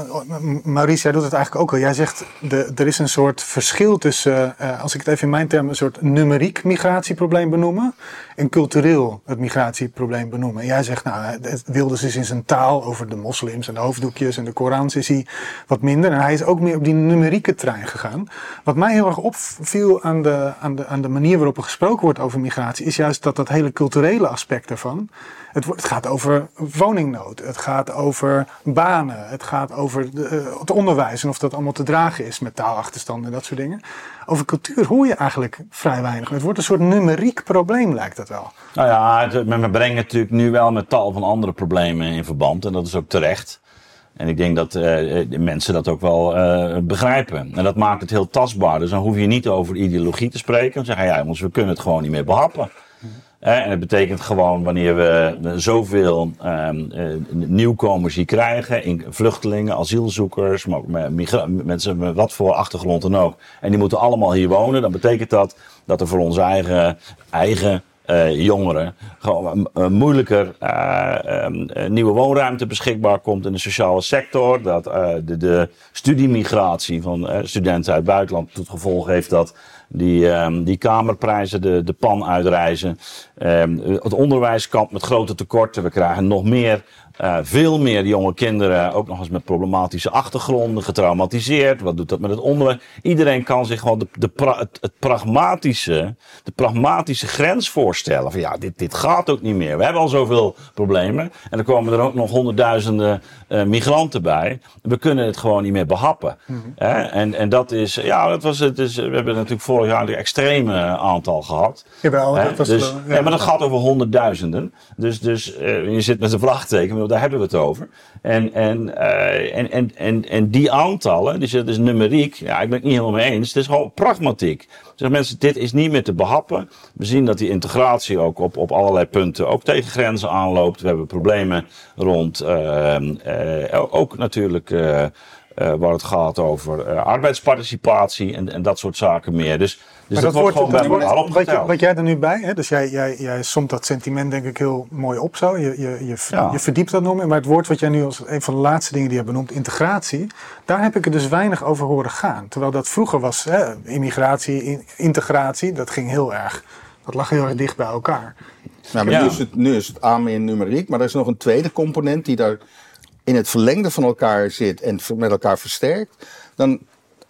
Maurice, jij doet het eigenlijk ook al. Jij zegt, de, er is een soort verschil tussen, eh, als ik het even in mijn termen, een soort numeriek migratieprobleem benoemen. En cultureel het migratieprobleem benoemen. En jij zegt, nou, het Wilders is in zijn taal over de moslims en de hoofddoekjes en de Korans is hij wat minder. En hij is ook meer op die numerieke trein gegaan. Wat mij heel erg opviel aan de, aan de, aan de manier waarop er gesproken wordt over migratie, is juist dat dat hele culturele aspect ervan. Het, het gaat over woningnood, het gaat over banen, het gaat over de, eh, het onderwijs en of dat allemaal te dragen is met taalachterstanden en dat soort dingen. Over cultuur hoor je eigenlijk vrij weinig. Het wordt een soort numeriek probleem, lijkt het wel. Nou ja, men brengt natuurlijk nu wel met tal van andere problemen in verband. En dat is ook terecht. En ik denk dat eh, de mensen dat ook wel eh, begrijpen. En dat maakt het heel tastbaar. Dus dan hoef je niet over ideologie te spreken. Dan zeggen ja, jongens, we kunnen het gewoon niet meer behappen. En het betekent gewoon wanneer we zoveel ehm, eh, nieuwkomers hier krijgen, in, vluchtelingen, asielzoekers, maar ook mensen met wat voor achtergrond dan ook. En die moeten allemaal hier wonen. Dan betekent dat dat er voor onze eigen, eigen eh, jongeren gewoon eh, moeilijker eh, ehm, eh, nieuwe woonruimte beschikbaar komt in de sociale sector. Dat de, de studiemigratie van studenten uit het buitenland tot gevolg heeft dat die, ehm, die kamerprijzen de, de pan uitreizen. Ehm, het onderwijs kampt met grote tekorten. We krijgen nog meer, eh, veel meer jonge kinderen, ook nog eens met problematische achtergronden, getraumatiseerd. Wat doet dat met het onderwijs? Iedereen kan zich gewoon de, de pra- het, het pragmatische, de pragmatische grens voorstellen. Van ja, dit, dit gaat ook niet meer. We hebben al zoveel problemen. En er komen er ook nog honderdduizenden eh, migranten bij. We kunnen het gewoon niet meer behappen. Hè? En, en dat is, ja, dat was het. Dus, we hebben natuurlijk vorig jaar een extreme aantal gehad. Jawel, dat was dus, ja. ja, maar dat gaat over honderdduizenden. Dus, dus eh, je zit met een vraagteken, daar hebben we het over. En, en, eh, en, en, en, en die aantallen, dus dat is numeriek, ja, ik ben het niet helemaal mee eens. Het is gewoon pragmatiek. Dus mensen, dit is niet meer te behappen. We zien dat die integratie ook op, op allerlei punten ook tegen grenzen aanloopt. We hebben problemen rond, eh, eh, ook natuurlijk... waar het gaat over arbeidsparticipatie en, en dat soort zaken meer. Dus, dus Maar dat, wordt gewoon bij elkaar wat, je, opgeteld. wat jij er nu bij, hè, dus jij, jij, jij somt dat sentiment denk ik heel mooi op zo. Je, je, je, ver- Ja. je verdiept dat nog meer. Maar het woord wat jij nu als een van de laatste dingen die je hebt benoemd, integratie, daar heb ik er dus weinig over horen gaan. Terwijl dat vroeger was, hè, immigratie, in- integratie, dat ging heel erg, dat lag heel erg dicht bij elkaar. Nou, maar Ja. nu, is het, nu is het A meer numeriek, maar er is nog een tweede component die daar in het verlengde van elkaar zit en met elkaar versterkt. Dan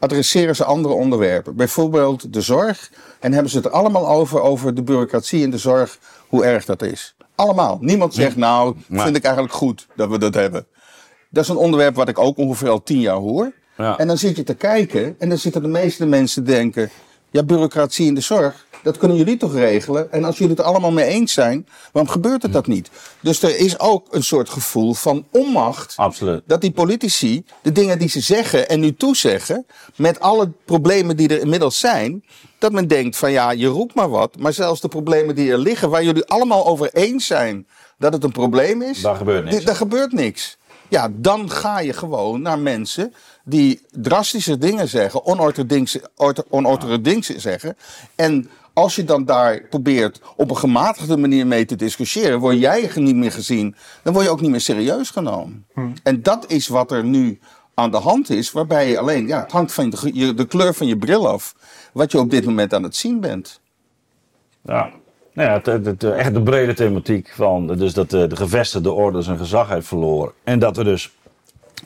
adresseren ze andere onderwerpen. Bijvoorbeeld de zorg. En hebben ze het allemaal over, over de bureaucratie in de zorg, hoe erg dat is. Allemaal. Niemand zegt, nou, Maar- vind ik eigenlijk goed dat we dat hebben. Dat is een onderwerp wat ik ook ongeveer al tien jaar hoor. Ja. En dan zit je te kijken en dan zitten de meeste mensen denken... Ja, bureaucratie in de zorg, dat kunnen jullie toch regelen? En als jullie het allemaal mee eens zijn, waarom gebeurt het dat niet? Dus er is ook een soort gevoel van onmacht. Absoluut. Dat die politici de dingen die ze zeggen en nu toezeggen... met alle problemen die er inmiddels zijn... dat men denkt van ja, je roept maar wat. Maar zelfs de problemen die er liggen, waar jullie allemaal over eens zijn... dat het een probleem is... Daar gebeurt niks. Daar gebeurt niks. Ja, dan ga je gewoon naar mensen die drastische dingen zeggen, onorthodoxe ortho- onorthodoxe dingen zeggen. En als je dan daar probeert op een gematigde manier mee te discussiëren, word jij niet meer gezien, dan word je ook niet meer serieus genomen. En dat is wat er nu aan de hand is, waarbij je alleen, ja, het hangt van de, de kleur van je bril af, wat je op dit moment aan het zien bent. Ja. Nou ja, het, het, het- echt de brede thematiek van dus dat de, de gevestigde orde zijn gezag heeft verloren. En dat er dus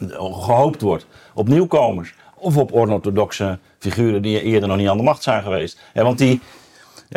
gehoopt wordt op nieuwkomers. Of op orthodoxe figuren die eerder nog niet aan de macht zijn geweest. Ja, want die,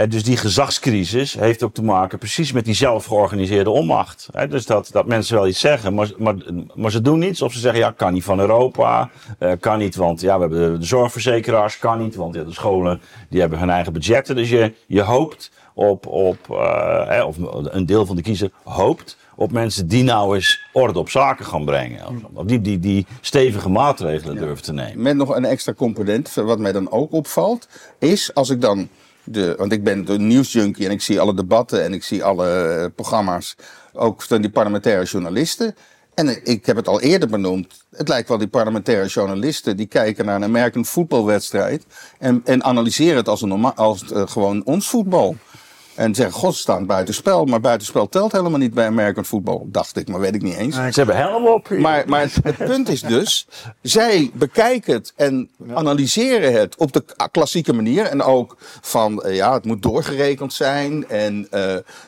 dus die gezagscrisis heeft ook te maken precies met die zelfgeorganiseerde onmacht. Dus dat, dat mensen wel iets zeggen, maar, maar, maar ze doen niets. Of ze zeggen, ja, kan niet van Europa. eh, kan niet, want ja, we hebben de, zorgverzekeraars. Kan niet, want ja, de scholen die hebben hun eigen budgetten. Dus je, je hoopt op, op eh, of een deel van de kiezer hoopt op mensen die nou eens orde op zaken gaan brengen. Of, die, die, die stevige maatregelen durven te nemen. Met nog een extra component, wat mij dan ook opvalt, is als ik dan de, want ik ben een nieuwsjunkie en ik zie alle debatten en ik zie alle eh, programma's, ook van die parlementaire journalisten. En ik heb het al eerder benoemd. Het lijkt wel die parlementaire journalisten die kijken naar een American voetbalwedstrijd. En, en analyseren het als, een norma- als uh, gewoon ons voetbal. En zeggen, god, ze staan buitenspel. Maar buitenspel telt helemaal niet bij American voetbal. Dacht ik, maar weet ik niet eens. Ze hebben helm op. Maar, maar het, het punt is dus, zij bekijken het en analyseren het op de klassieke manier. En ook van, eh, ja, het moet doorgerekend zijn. En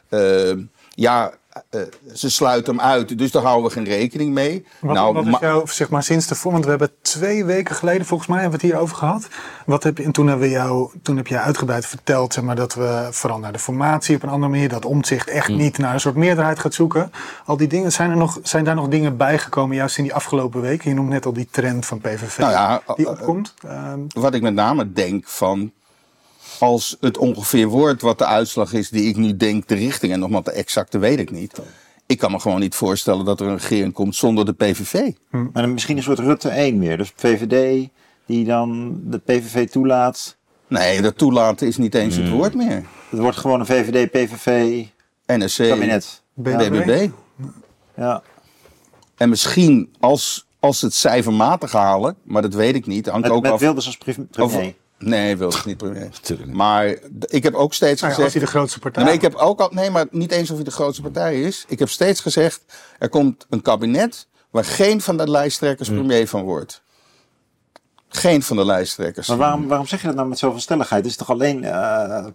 eh, ja, eh, ze sluiten hem uit, dus daar houden we geen rekening mee. Wat, nou, wat is zeg maar, sinds de voor, want we hebben twee weken geleden, volgens mij, hebben we het hier over gehad. Wat heb je, en toen hebben we jou, toen heb je uitgebreid verteld, zeg maar, dat we vooral naar de formatie op een andere manier, dat omzicht echt Hmm. niet naar een soort meerderheid gaat zoeken. Al die dingen, zijn er nog, zijn daar nog dingen bijgekomen, juist in die afgelopen weken? Je noemt net al die trend van PVV, Nou ja, die eh, opkomt. Ehm, wat ik met name denk van. Als het ongeveer wordt wat de uitslag is die ik nu denk de richting. En nogmaals, de exacte weet ik niet. Ik kan me gewoon niet voorstellen dat er een regering komt zonder de PVV. Maar dan misschien een soort Rutte 1 weer. Dus VVD die dan de PVV toelaat. Nee, dat toelaten is niet eens het woord meer. Het wordt gewoon een VVD, PVV NSC, kabinet. BBB. BBB. Ja. En misschien als, als ze het cijfermatig halen, maar dat weet ik niet. Hangt Met, ook met af. Wilders als pre- premier. Nee, wil ik niet premier. Natuurlijk niet. Maar ik heb ook steeds nou ja, gezegd. als hij de grootste partij Nee, ik heb ook al, nee, maar niet eens of hij de grootste partij is. Ik heb steeds gezegd, er komt een kabinet waar geen van de lijsttrekkers premier van wordt. Geen van de lijsttrekkers. Maar waarom, waarom zeg je dat nou met zoveel stelligheid? Het is toch alleen eh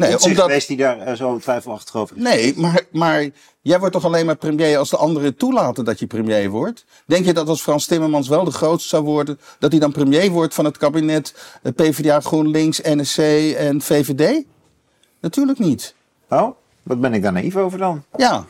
Nee, omdat, geweest die daar eh, zo twijfelachtig over is? nee maar, maar jij wordt toch alleen maar premier als de anderen toelaten dat je premier wordt? Denk je dat als Frans Timmermans wel de grootste zou worden, dat hij dan premier wordt van het kabinet eh, PvdA, GroenLinks, NSC en VVD? Natuurlijk niet. Oh, wat ben ik daar naïef over dan? Ja,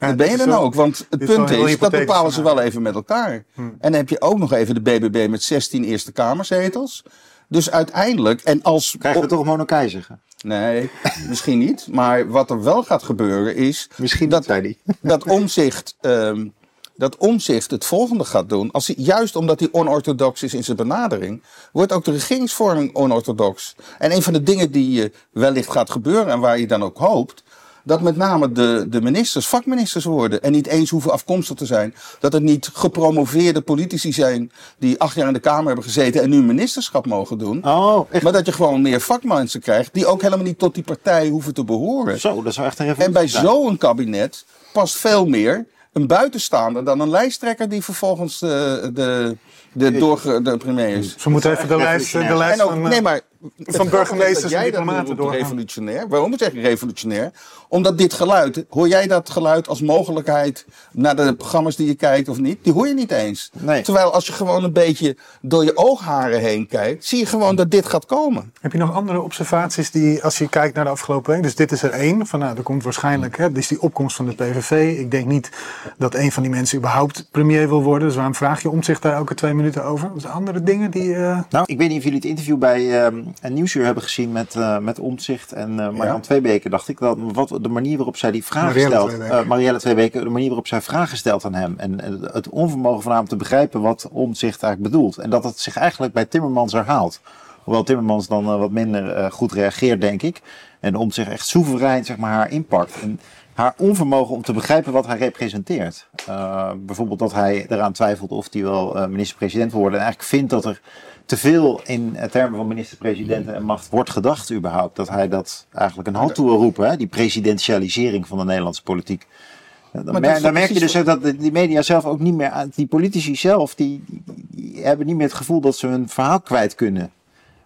Ja, dat ben je dan wel- ook. Want het is punt is, dat bepalen ze wel even met elkaar. En dan heb je ook nog even de BBB met 16 Eerste Kamerzetels. Dus uiteindelijk, en als... Krijgen we toch een Monarchij zeggen? Nee, misschien niet. Maar wat er wel gaat gebeuren is... Misschien dat, dat omzicht... ehm, dat omzicht het volgende gaat doen. Als hij, juist omdat hij onorthodox is in zijn benadering, wordt ook de regeringsvorming onorthodox. En een van de dingen die eh, wellicht gaat gebeuren en waar je dan ook hoopt, dat met name de, de ministers vakministers worden. En niet eens hoeven afkomstig te zijn. Dat het niet gepromoveerde politici zijn die acht jaar in de Kamer hebben gezeten en nu een ministerschap mogen doen. Oh, echt? Maar dat je gewoon meer vakmensen krijgt die ook helemaal niet tot die partij hoeven te behoren. Zo, dat zou echt een En bij zijn. zo'n kabinet past veel meer een buitenstaander dan een lijsttrekker die vervolgens de, de, de, doorge, de premier is. We moeten even de lijst, de lijst En ook, van... eh, nee, maar van burgemeesters en dat diplomaten doorgaan. revolutionair. Waarom zeg ik revolutionair? Omdat dit geluid, hoor jij dat geluid als mogelijkheid naar de programma's die je kijkt of niet? Die hoor je niet eens. Nee. Terwijl als je gewoon een beetje door je oogharen heen kijkt, zie je gewoon dat dit gaat komen. Heb je nog andere observaties die, als je kijkt naar de afgelopen week, dus dit is er één, van nou, er komt waarschijnlijk, hè, dit is die opkomst van de PVV. Ik denk niet dat een van die mensen überhaupt premier wil worden, dus waarom vraag je om zich daar elke twee minuten over? Dus andere dingen die, eh, Nou, ik weet niet of jullie het interview bij ehm een Nieuwsuur hebben gezien met, eh met Omtzigt en eh Marjan Ja. Tweebeke. Dacht ik dat wat, de manier waarop zij die vragen Marielle stelt. Tweebeke. eh, Marielle Tweebeke, de manier waarop zij vragen stelt aan hem. En, en het onvermogen van hem te begrijpen wat Omtzigt eigenlijk bedoelt. En dat het zich eigenlijk bij Timmermans herhaalt. Hoewel Timmermans dan eh, wat minder eh, goed reageert, denk ik. En Omtzigt echt soeverein zeg maar, haar inpakt. En haar onvermogen om te begrijpen wat hij representeert. Eh, bijvoorbeeld dat hij eraan twijfelt of hij wel eh, minister-president wil worden. En eigenlijk vindt dat er te veel in eh, termen van minister-presidenten en macht wordt gedacht überhaupt. Dat hij dat eigenlijk een halt toe wil roepen. Hè? Die presidentialisering van de Nederlandse politiek. Eh, Dan, mer- dan merk je dus ook dat die media zelf ook niet meer, aan- die politici zelf, die, die, die hebben niet meer het gevoel dat ze hun verhaal kwijt kunnen.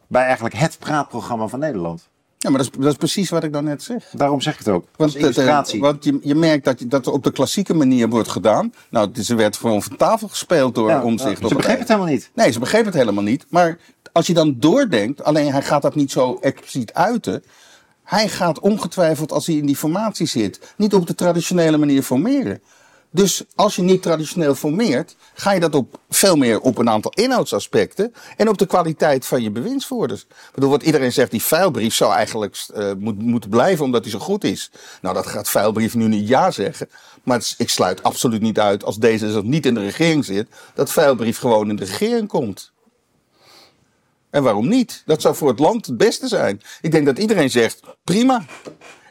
Bij eigenlijk het praatprogramma van Nederland. Ja, maar dat is, dat is precies wat ik dan net zeg. Daarom zeg ik het ook. Want, eh, illustratie. want je, je merkt dat, je, dat er op de klassieke manier wordt gedaan. Nou, er werd gewoon van tafel gespeeld door Ja, omzicht. Ze begrepen het helemaal niet. Nee, ze begrepen het helemaal niet. Maar als je dan doordenkt, alleen hij gaat dat niet zo expliciet uiten. Hij gaat ongetwijfeld, als hij in die formatie zit, niet op de traditionele manier formeren. Dus als je niet traditioneel formeert, ga je dat op veel meer op een aantal inhoudsaspecten en op de kwaliteit van je bewindsvoerders. Ik bedoel, wat iedereen zegt, die vuilbrief zou eigenlijk eh, moet, moeten blijven omdat hij zo goed is. Nou, dat gaat vuilbrief nu niet ja zeggen. Maar ik sluit absoluut niet uit als deze niet in de regering zit, dat vuilbrief gewoon in de regering komt. En waarom niet? Dat zou voor het land het beste zijn. Ik denk dat iedereen zegt, prima.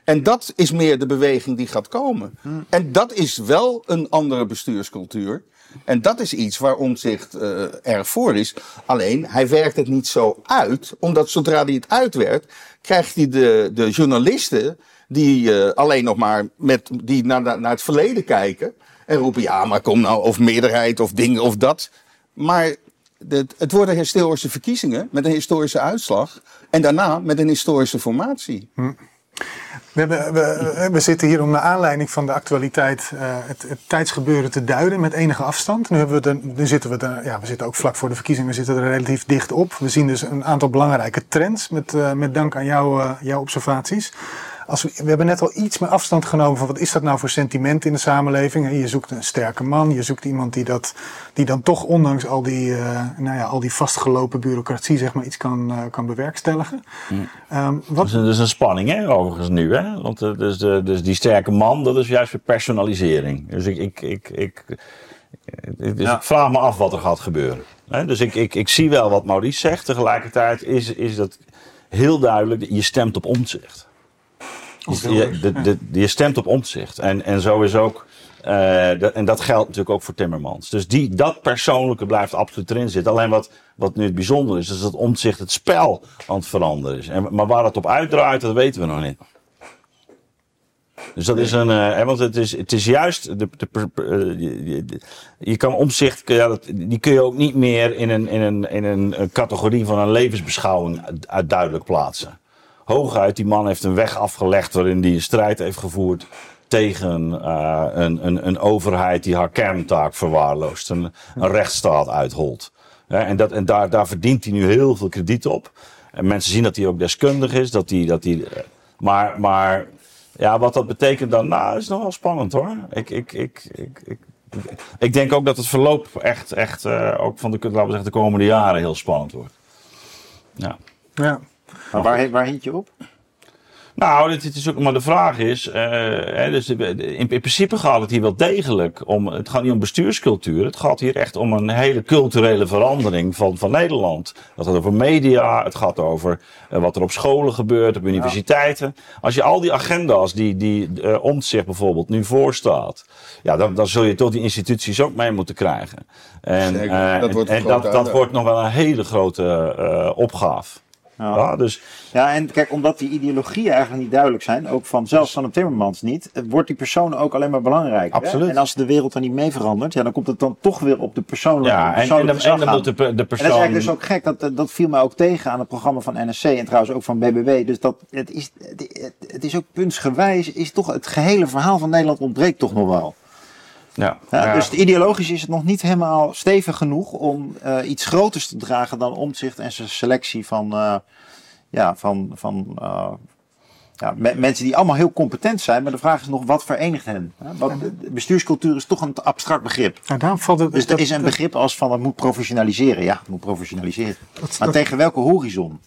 En dat is meer de beweging die gaat komen. En dat is wel een andere bestuurscultuur. En dat is iets waar Omtzigt uh, erg voor is. Alleen, hij werkt het niet zo uit. Omdat zodra hij het uitwerkt, krijgt hij de, de journalisten... die uh, alleen nog maar met, die naar, naar het verleden kijken... en roepen, ja, maar kom nou, of meerderheid, of dingen, of dat. Maar het, het worden historische verkiezingen met een historische uitslag. En daarna met een historische formatie. Hm. We, hebben, we, we, zitten hier om naar aanleiding van de actualiteit uh, het, het, tijdsgebeuren te duiden met enige afstand. Nu, hebben we zitten we, de, ja, we zitten ook vlak voor de verkiezingen, we zitten er relatief dicht op. We zien dus een aantal belangrijke trends met, uh, met dank aan jou, jouw observaties. Als we, we hebben net al iets meer afstand genomen van wat is dat nou voor sentiment in de samenleving. Je zoekt een sterke man, je zoekt iemand die, dat, die dan toch ondanks al die, uh, nou ja, al die vastgelopen bureaucratie zeg maar, iets kan, uh, kan bewerkstelligen. Mm. Um, wat... dat, is, is, een spanning hè, overigens nu. Hè? Want uh, dus, de, dus die sterke man, dat is juist weer personalisering. Dus ik, ik, ik, ik, dus ja. ik vraag me af wat er gaat gebeuren. Hè? Dus ik, ik, ik zie wel wat Maurice zegt. Tegelijkertijd is, is dat heel duidelijk, je stemt op omzicht. Je, de, de, je stemt op omzicht. En, en zo is ook. Uh, en dat geldt natuurlijk ook voor Timmermans. Dus die, dat persoonlijke blijft absoluut erin zitten. Alleen wat, wat nu het bijzonder is, is dat omzicht het spel aan het veranderen is. En, maar waar het op uitdraait, dat weten we nog niet. Dus dat is een. Uh, want het is, het is juist. De, de, uh, je, je, kan omzicht. Ja, dat, die kun je ook niet meer in een, in een, in een categorie van een levensbeschouwing duidelijk plaatsen hooguit, die man heeft een weg afgelegd waarin hij een strijd heeft gevoerd tegen uh, een, een, een overheid die haar kerntaak verwaarloost, een, een rechtsstaat uitholt. en dat, en daar, daar verdient hij nu heel veel krediet op. En mensen zien dat hij ook deskundig is, dat hij, dat hij, maar, maar ja, wat dat betekent daarna is nog wel spannend hoor. Ik, ik, ik, ik, ik, ik denk ook dat het verloop echt, echt uh, ook van de, laten zeggen, de komende jaren heel spannend wordt. Ja. Ja. Maar waar, waar hint je op? Nou, dit, is ook maar de vraag is. Uh, hè, dus in, in, principe gaat het hier wel degelijk om. Het gaat niet om bestuurscultuur. Het gaat hier echt om een hele culturele verandering van, van Nederland. Het gaat over media. Het gaat over uh, wat er op scholen gebeurt, op universiteiten. Als je al die agenda's die, die uh, Omtzigt bijvoorbeeld nu voorstaat. Ja, dan, dan zul je toch die instituties ook mee moeten krijgen. En, dat, wordt, en, en dat, dat wordt nog wel een hele grote opgave. Ja. ja. dus... ja, en kijk, omdat die ideologieën eigenlijk niet duidelijk zijn, ook van zelfs van de Timmermans niet, eh, wordt die persoon ook alleen maar belangrijk. Absoluut. En als de wereld er niet mee verandert, ja, dan komt het dan toch weer op de persoonlijke Ja, en, en, en dan moet de, de persoon... En dat is eigenlijk dus ook gek, dat, dat viel mij ook tegen aan het programma van NSC en trouwens ook van BBB. Dus dat, het is, het, het is ook puntsgewijs, is toch het gehele verhaal van Nederland ontbreekt toch nog wel. Ja. ja, dus ideologisch is het nog niet helemaal stevig genoeg om uh, iets groters te dragen dan omzicht en zijn selectie van, uh, ja, van, van uh, ja, mensen die allemaal heel competent zijn. Maar de vraag is nog wat verenigt hen. Wat, bestuurscultuur is toch een abstract begrip. Ja, daarom valt het, dus er is een begrip als van het moet professionaliseren. Ja, het moet professionaliseren. Dat, maar dat, tegen welke horizon?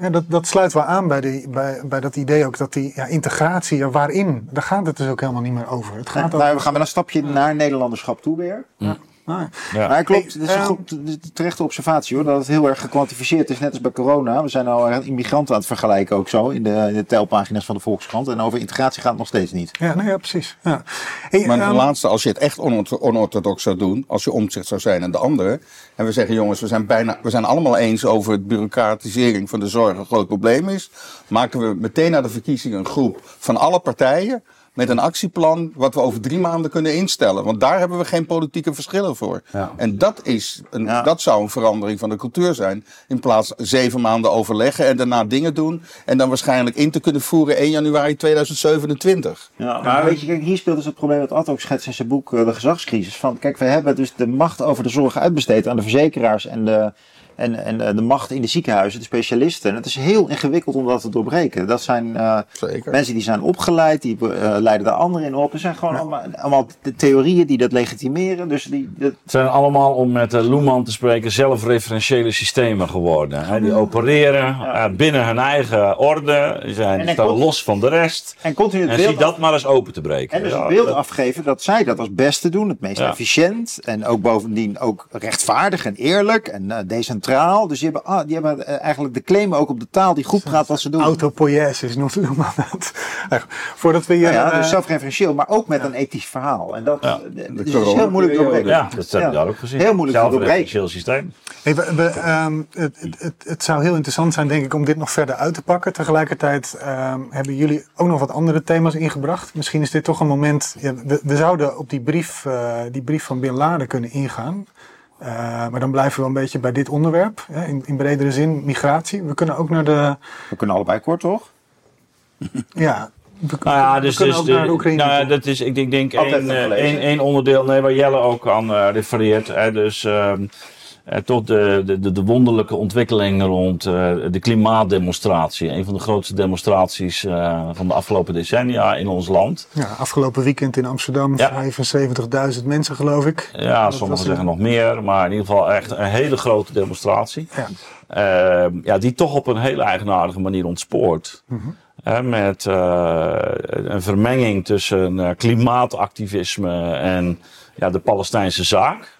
Ja, dat, dat sluit wel aan bij, die, bij, bij dat idee ook dat die ja, integratie, waarin, daar gaat het dus ook helemaal niet meer over. Het gaat nou, we gaan wel een stapje naar Nederlanderschap toe weer. Ja. Ah, ja. Maar klopt, het is een ehm, goed, terechte observatie hoor, dat het heel erg gekwantificeerd is, net als bij corona. We zijn al immigranten aan het vergelijken ook zo in de, in de telpagina's van de Volkskrant. En over integratie gaat het nog steeds niet. Ja, nou ja, precies. Ja. Hey, maar um, laatste, als je het echt onorthodox zou doen, als je omzicht zou zijn en de andere. En we zeggen jongens, we zijn, bijna, we zijn allemaal eens over het bureaucratisering van de zorg een groot probleem is. Maken we meteen na de verkiezingen een groep van alle partijen met een actieplan wat we over drie maanden kunnen instellen. Want daar hebben we geen politieke verschillen voor. Ja. En dat, is een, ja. dat zou een verandering van de cultuur zijn. In plaats zeven maanden overleggen en daarna dingen doen. En dan waarschijnlijk in te kunnen voeren 1 januari 2027. Ja, maar weet je, kijk, hier speelt dus het probleem dat Ad ook schetst in zijn boek uh, De Gezagscrisis. Van, kijk, we hebben dus de macht over de zorg uitbesteed aan de verzekeraars en de en, en eh, de macht in de ziekenhuizen, de specialisten. het is heel ingewikkeld om dat te doorbreken. Dat zijn uh, mensen die zijn opgeleid, die uh, leiden de anderen in op. Er zijn gewoon ja. allemaal, allemaal de theorieën die dat legitimeren. Dus die, dat... Het zijn allemaal, om met uh, Loeman te spreken, zelfreferentiële systemen geworden. Hè? Die opereren ja. binnen hun eigen orde, die zijn, staan los van de rest. En, continu het en beeld zie dat maar eens open te breken. En dus het beeld afgeven dat zij dat als beste doen, het meest efficiënt. En ook bovendien ook rechtvaardig en eerlijk en decentraal neutraal. Dus die hebben, ah, die hebben eh, eigenlijk de claim ook op de taal die goed praat wat ze doen. Autopoiesis noemt noemt men dat. Voordat we hier... Ja, ja, dus eh, zelfreferentieel, maar ook met een ethisch verhaal. En dat Ja. eh, dus is heel moeilijk te doorbreken. Ja, dat heb je Ja. daar ook gezien. Heel moeilijk te Zelfreferentieel systeem. Hey, we- we, ehm, het, het, het, het zou heel interessant zijn, denk ik, om dit nog verder uit te pakken. Tegelijkertijd ehm, hebben jullie ook nog wat andere thema's ingebracht. Misschien is dit toch een moment. Ja, we, we zouden op die brief, eh, die brief van Bin Laden kunnen ingaan. Eh, maar dan blijven we een beetje bij dit onderwerp. Hè, in, in bredere zin, migratie. We kunnen ook naar de. We kunnen allebei kort, toch? Ja, we, Nou ja, we dus, kunnen dus ook de- naar de Oekraïne. nou, ja, dat is, ik denk, denk één, eh, één onderdeel nee, waar Jelle ook aan eh, refereert. Hè, dus ehm, eh, tot de, de, de, de wonderlijke ontwikkeling rond eh, de klimaatdemonstratie. Een van de grootste demonstraties eh, van de afgelopen decennia in ons land. ja, afgelopen weekend in Amsterdam, Ja. 75.000 mensen, geloof ik. Ja, sommigen zeggen nog meer, maar in ieder geval echt een hele grote demonstratie. Ja. Ehm, ja, die toch op een hele eigenaardige manier ontspoort. Mhm. Met een vermenging tussen klimaatactivisme en ja, de Palestijnse zaak.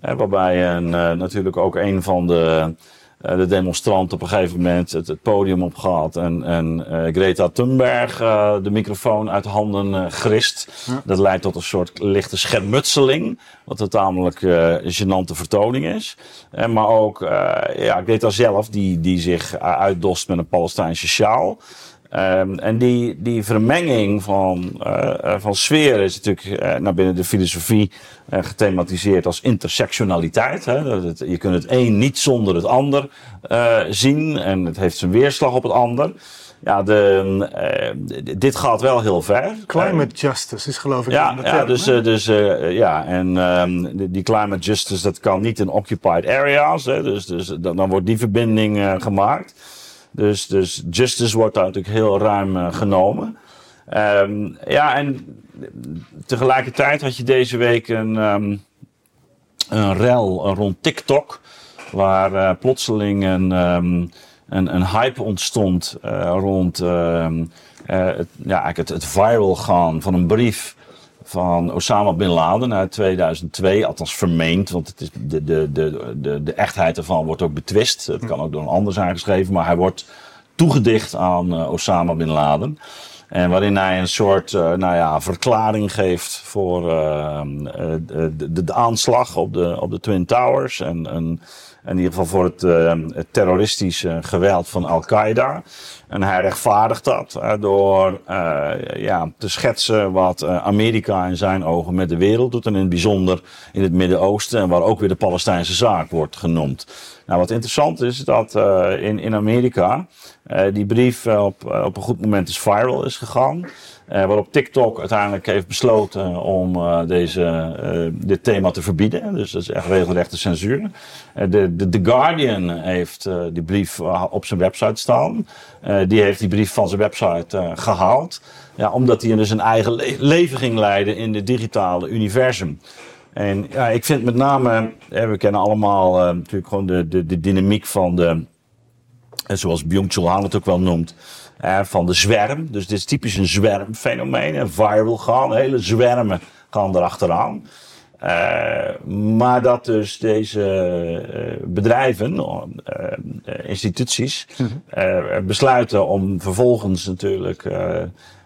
Waarbij een, eh, natuurlijk ook een van de, eh, de demonstranten op een gegeven moment het, het podium opgaat en, en eh, Greta Thunberg de microfoon uit handen grist. Dat leidt tot een soort lichte schermutseling, wat een tamelijk gênante vertoning is. Eh, maar ook ja, Greta zelf, die, die zich uitdost met een Palestijnse sjaal. Ehm, en die, die vermenging van, eh, van sferen is natuurlijk eh, naar binnen de filosofie gethematiseerd als intersectionaliteit. Hè? Dat het, je kunt het een niet zonder het ander zien en het heeft zijn weerslag op het ander. Ja, de, dit gaat wel heel ver. Climate justice is geloof ik Ja, de ja term, dus, eh, dus eh, ja, en ehm, die, die climate justice, dat kan niet in occupied areas. Hè, dus, dus dan, dan wordt die verbinding gemaakt. Dus, dus justice wordt daar natuurlijk heel ruim eh, genomen. Ehm, ja, en tegelijkertijd had je deze week een, ehm, een rel rond TikTok. Waar eh, plotseling een, ehm, een, een hype ontstond eh, rond het, ja, eigenlijk het, het viral gaan van een brief van Osama Bin Laden uit 2002. Althans vermeend, want het is de, de, de, de, de echtheid ervan wordt ook betwist. Het kan ook door een ander zijn geschreven, maar hij wordt toegedicht aan eh, Osama Bin Laden. En waarin hij een soort eh, nou ja, verklaring geeft voor eh, de, de, aanslag op de, op de Twin Towers. En, en in ieder geval voor het, eh, het terroristische geweld van Al-Qaeda. En hij rechtvaardigt dat eh, door eh, ja, te schetsen wat Amerika in zijn ogen met de wereld doet. En in het bijzonder in het Midden-Oosten. En waar ook weer de Palestijnse zaak wordt genoemd. Nou, wat interessant is dat in, in Amerika die brief op, op een goed moment is viral is gegaan. Eh, waarop TikTok uiteindelijk heeft besloten om eh, deze, eh, dit thema te verbieden. Dus dat is echt regelrechte censuur. De, de, The Guardian heeft die brief op zijn website staan. Die heeft die brief van zijn website eh, gehaald. Ja, omdat hij dus een eigen le- leven ging leiden in het digitale universum. En ja, ik vind met name, we kennen allemaal natuurlijk gewoon de, de, de dynamiek van de, zoals Byung-Chul Han het ook wel noemt, van de zwerm. Dus dit is typisch een zwermfenomeen. Een viral gaan, hele zwermen gaan erachteraan. Eh, maar dat dus deze eh, bedrijven, eh, instituties, eh, besluiten om vervolgens natuurlijk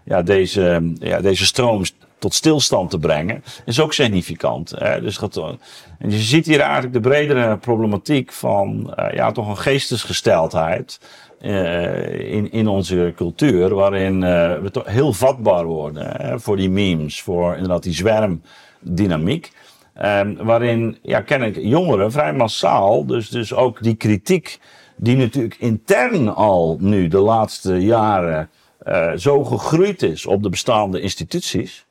ja, deze, ja, deze stroom tot stilstand te brengen, is ook significant. Dus dat, en je ziet hier eigenlijk de bredere problematiek van ja, toch een geestesgesteldheid eh, in, in onze cultuur, waarin eh, we toch heel vatbaar worden hè, voor die memes, voor inderdaad die zwermdynamiek. Ehm, waarin, ja, ken ik jongeren vrij massaal, dus, dus ook die kritiek, die natuurlijk intern al nu de laatste jaren eh, zo gegroeid is op de bestaande instituties.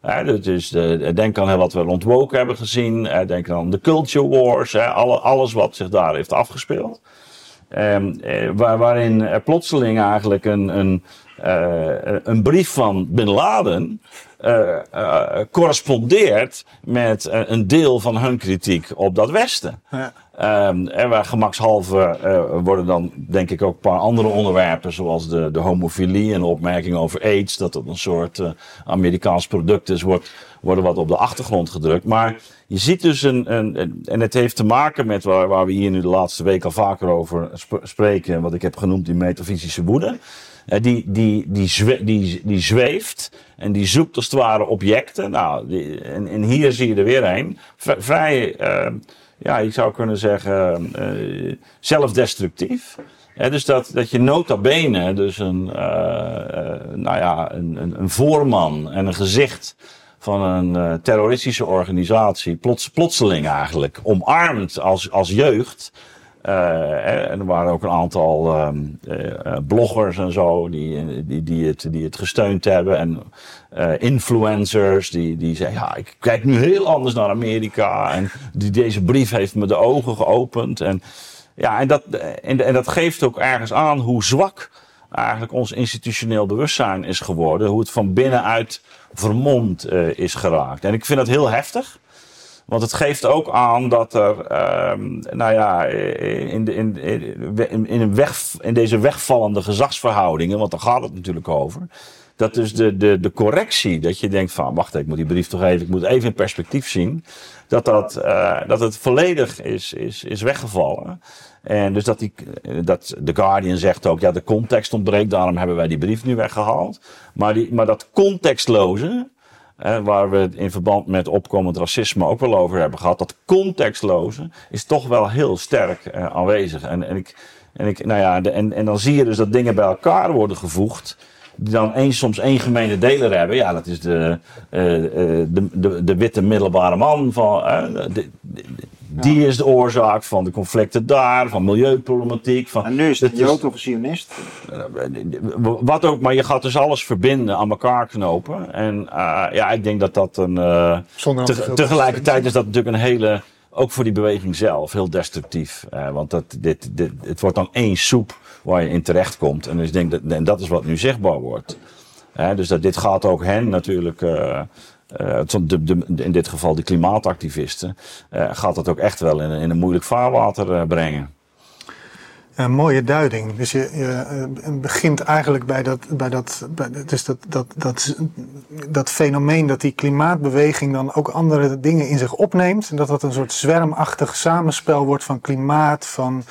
De, denk aan wat we rond woke hebben gezien. Denk aan de culture wars. Hè, alle, alles wat zich daar heeft afgespeeld. Ehm, eh, waar, waarin er plotseling eigenlijk een, een, eh, een brief van Bin Laden eh, correspondeert met een deel van hun kritiek op dat Westen. Ja. Ehm, en waar gemakshalve worden dan denk ik ook een paar andere onderwerpen, zoals de, de homofilie en de opmerking over AIDS, dat het een soort Amerikaans product is, wordt, worden wat op de achtergrond gedrukt. Maar je ziet dus een, een, en het heeft te maken met waar, waar we hier nu de laatste week al vaker over sp- spreken, wat ik heb genoemd die metafysische woede. Eh, die, die, die, die, die zweeft en die zoekt als het ware objecten. Nou, en, en hier zie je er weer een. Vrij, eh, ja, ik zou kunnen zeggen, eh, zelfdestructief. Dus dat, dat je nota bene, dus een, eh, eh, nou ja, een, een, een voorman en een gezicht van een eh, terroristische organisatie, plots, plotseling eigenlijk, omarmd als, als jeugd. Eh, en er waren ook een aantal ehm, eh, bloggers en zo die, die, die, het, die het gesteund hebben. En influencers die, die zeggen, ja, ik kijk nu heel anders naar Amerika. En die, deze brief heeft me de ogen geopend. En, ja, en, dat, en dat geeft ook ergens aan hoe zwak eigenlijk ons institutioneel bewustzijn is geworden. Hoe het van binnenuit vermomd eh, is geraakt. En ik vind dat heel heftig. Want het geeft ook aan dat er, ehm, nou ja, in, de, in, in, in, een weg, in deze wegvallende gezagsverhoudingen, want daar gaat het natuurlijk over. Dat dus de, de, de correctie, dat je denkt van, wacht ik moet die brief toch even, ik moet even in perspectief zien. Dat, dat, eh, dat het volledig is, is, is weggevallen. En dus dat, die, dat The Guardian zegt ook, ja, de context ontbreekt, daarom hebben wij die brief nu weggehaald. Maar, die, maar dat contextloze, waar we in verband met opkomend racisme ook wel over hebben gehad, dat contextloze is toch wel heel sterk eh, aanwezig. En, en, ik, en, ik, nou ja, en, en dan zie je dus dat dingen bij elkaar worden gevoegd. Die dan één, soms één gemene deler hebben. Ja, dat is de, eh, eh, de, de, de witte middelbare man. Van, de- die is de oorzaak van de conflicten daar, van milieuproblematiek. Van, En nu is het een Jood of een Zionist. wat ook, maar je gaat dus alles verbinden, aan elkaar knopen. En eh, ja, ik denk dat dat een. eh, te tegelijkertijd is dat natuurlijk een hele. Ook voor die beweging zelf heel destructief. Eh, want dat, dit, dit, het wordt dan één soep waar je in terecht komt. En, dus ik denk dat, en dat is wat nu zichtbaar wordt. Hè, dus dat, dit gaat ook hen natuurlijk. eh, eh, in dit geval de klimaatactivisten. eh, gaat dat ook echt wel in, in een moeilijk vaarwater eh, brengen. Een mooie duiding. Dus je, begint eigenlijk bij dat, bij dat, dus dat, dat, dat, dat fenomeen dat die klimaatbeweging dan ook andere dingen in zich opneemt. En dat dat een soort zwermachtig samenspel wordt van klimaat, van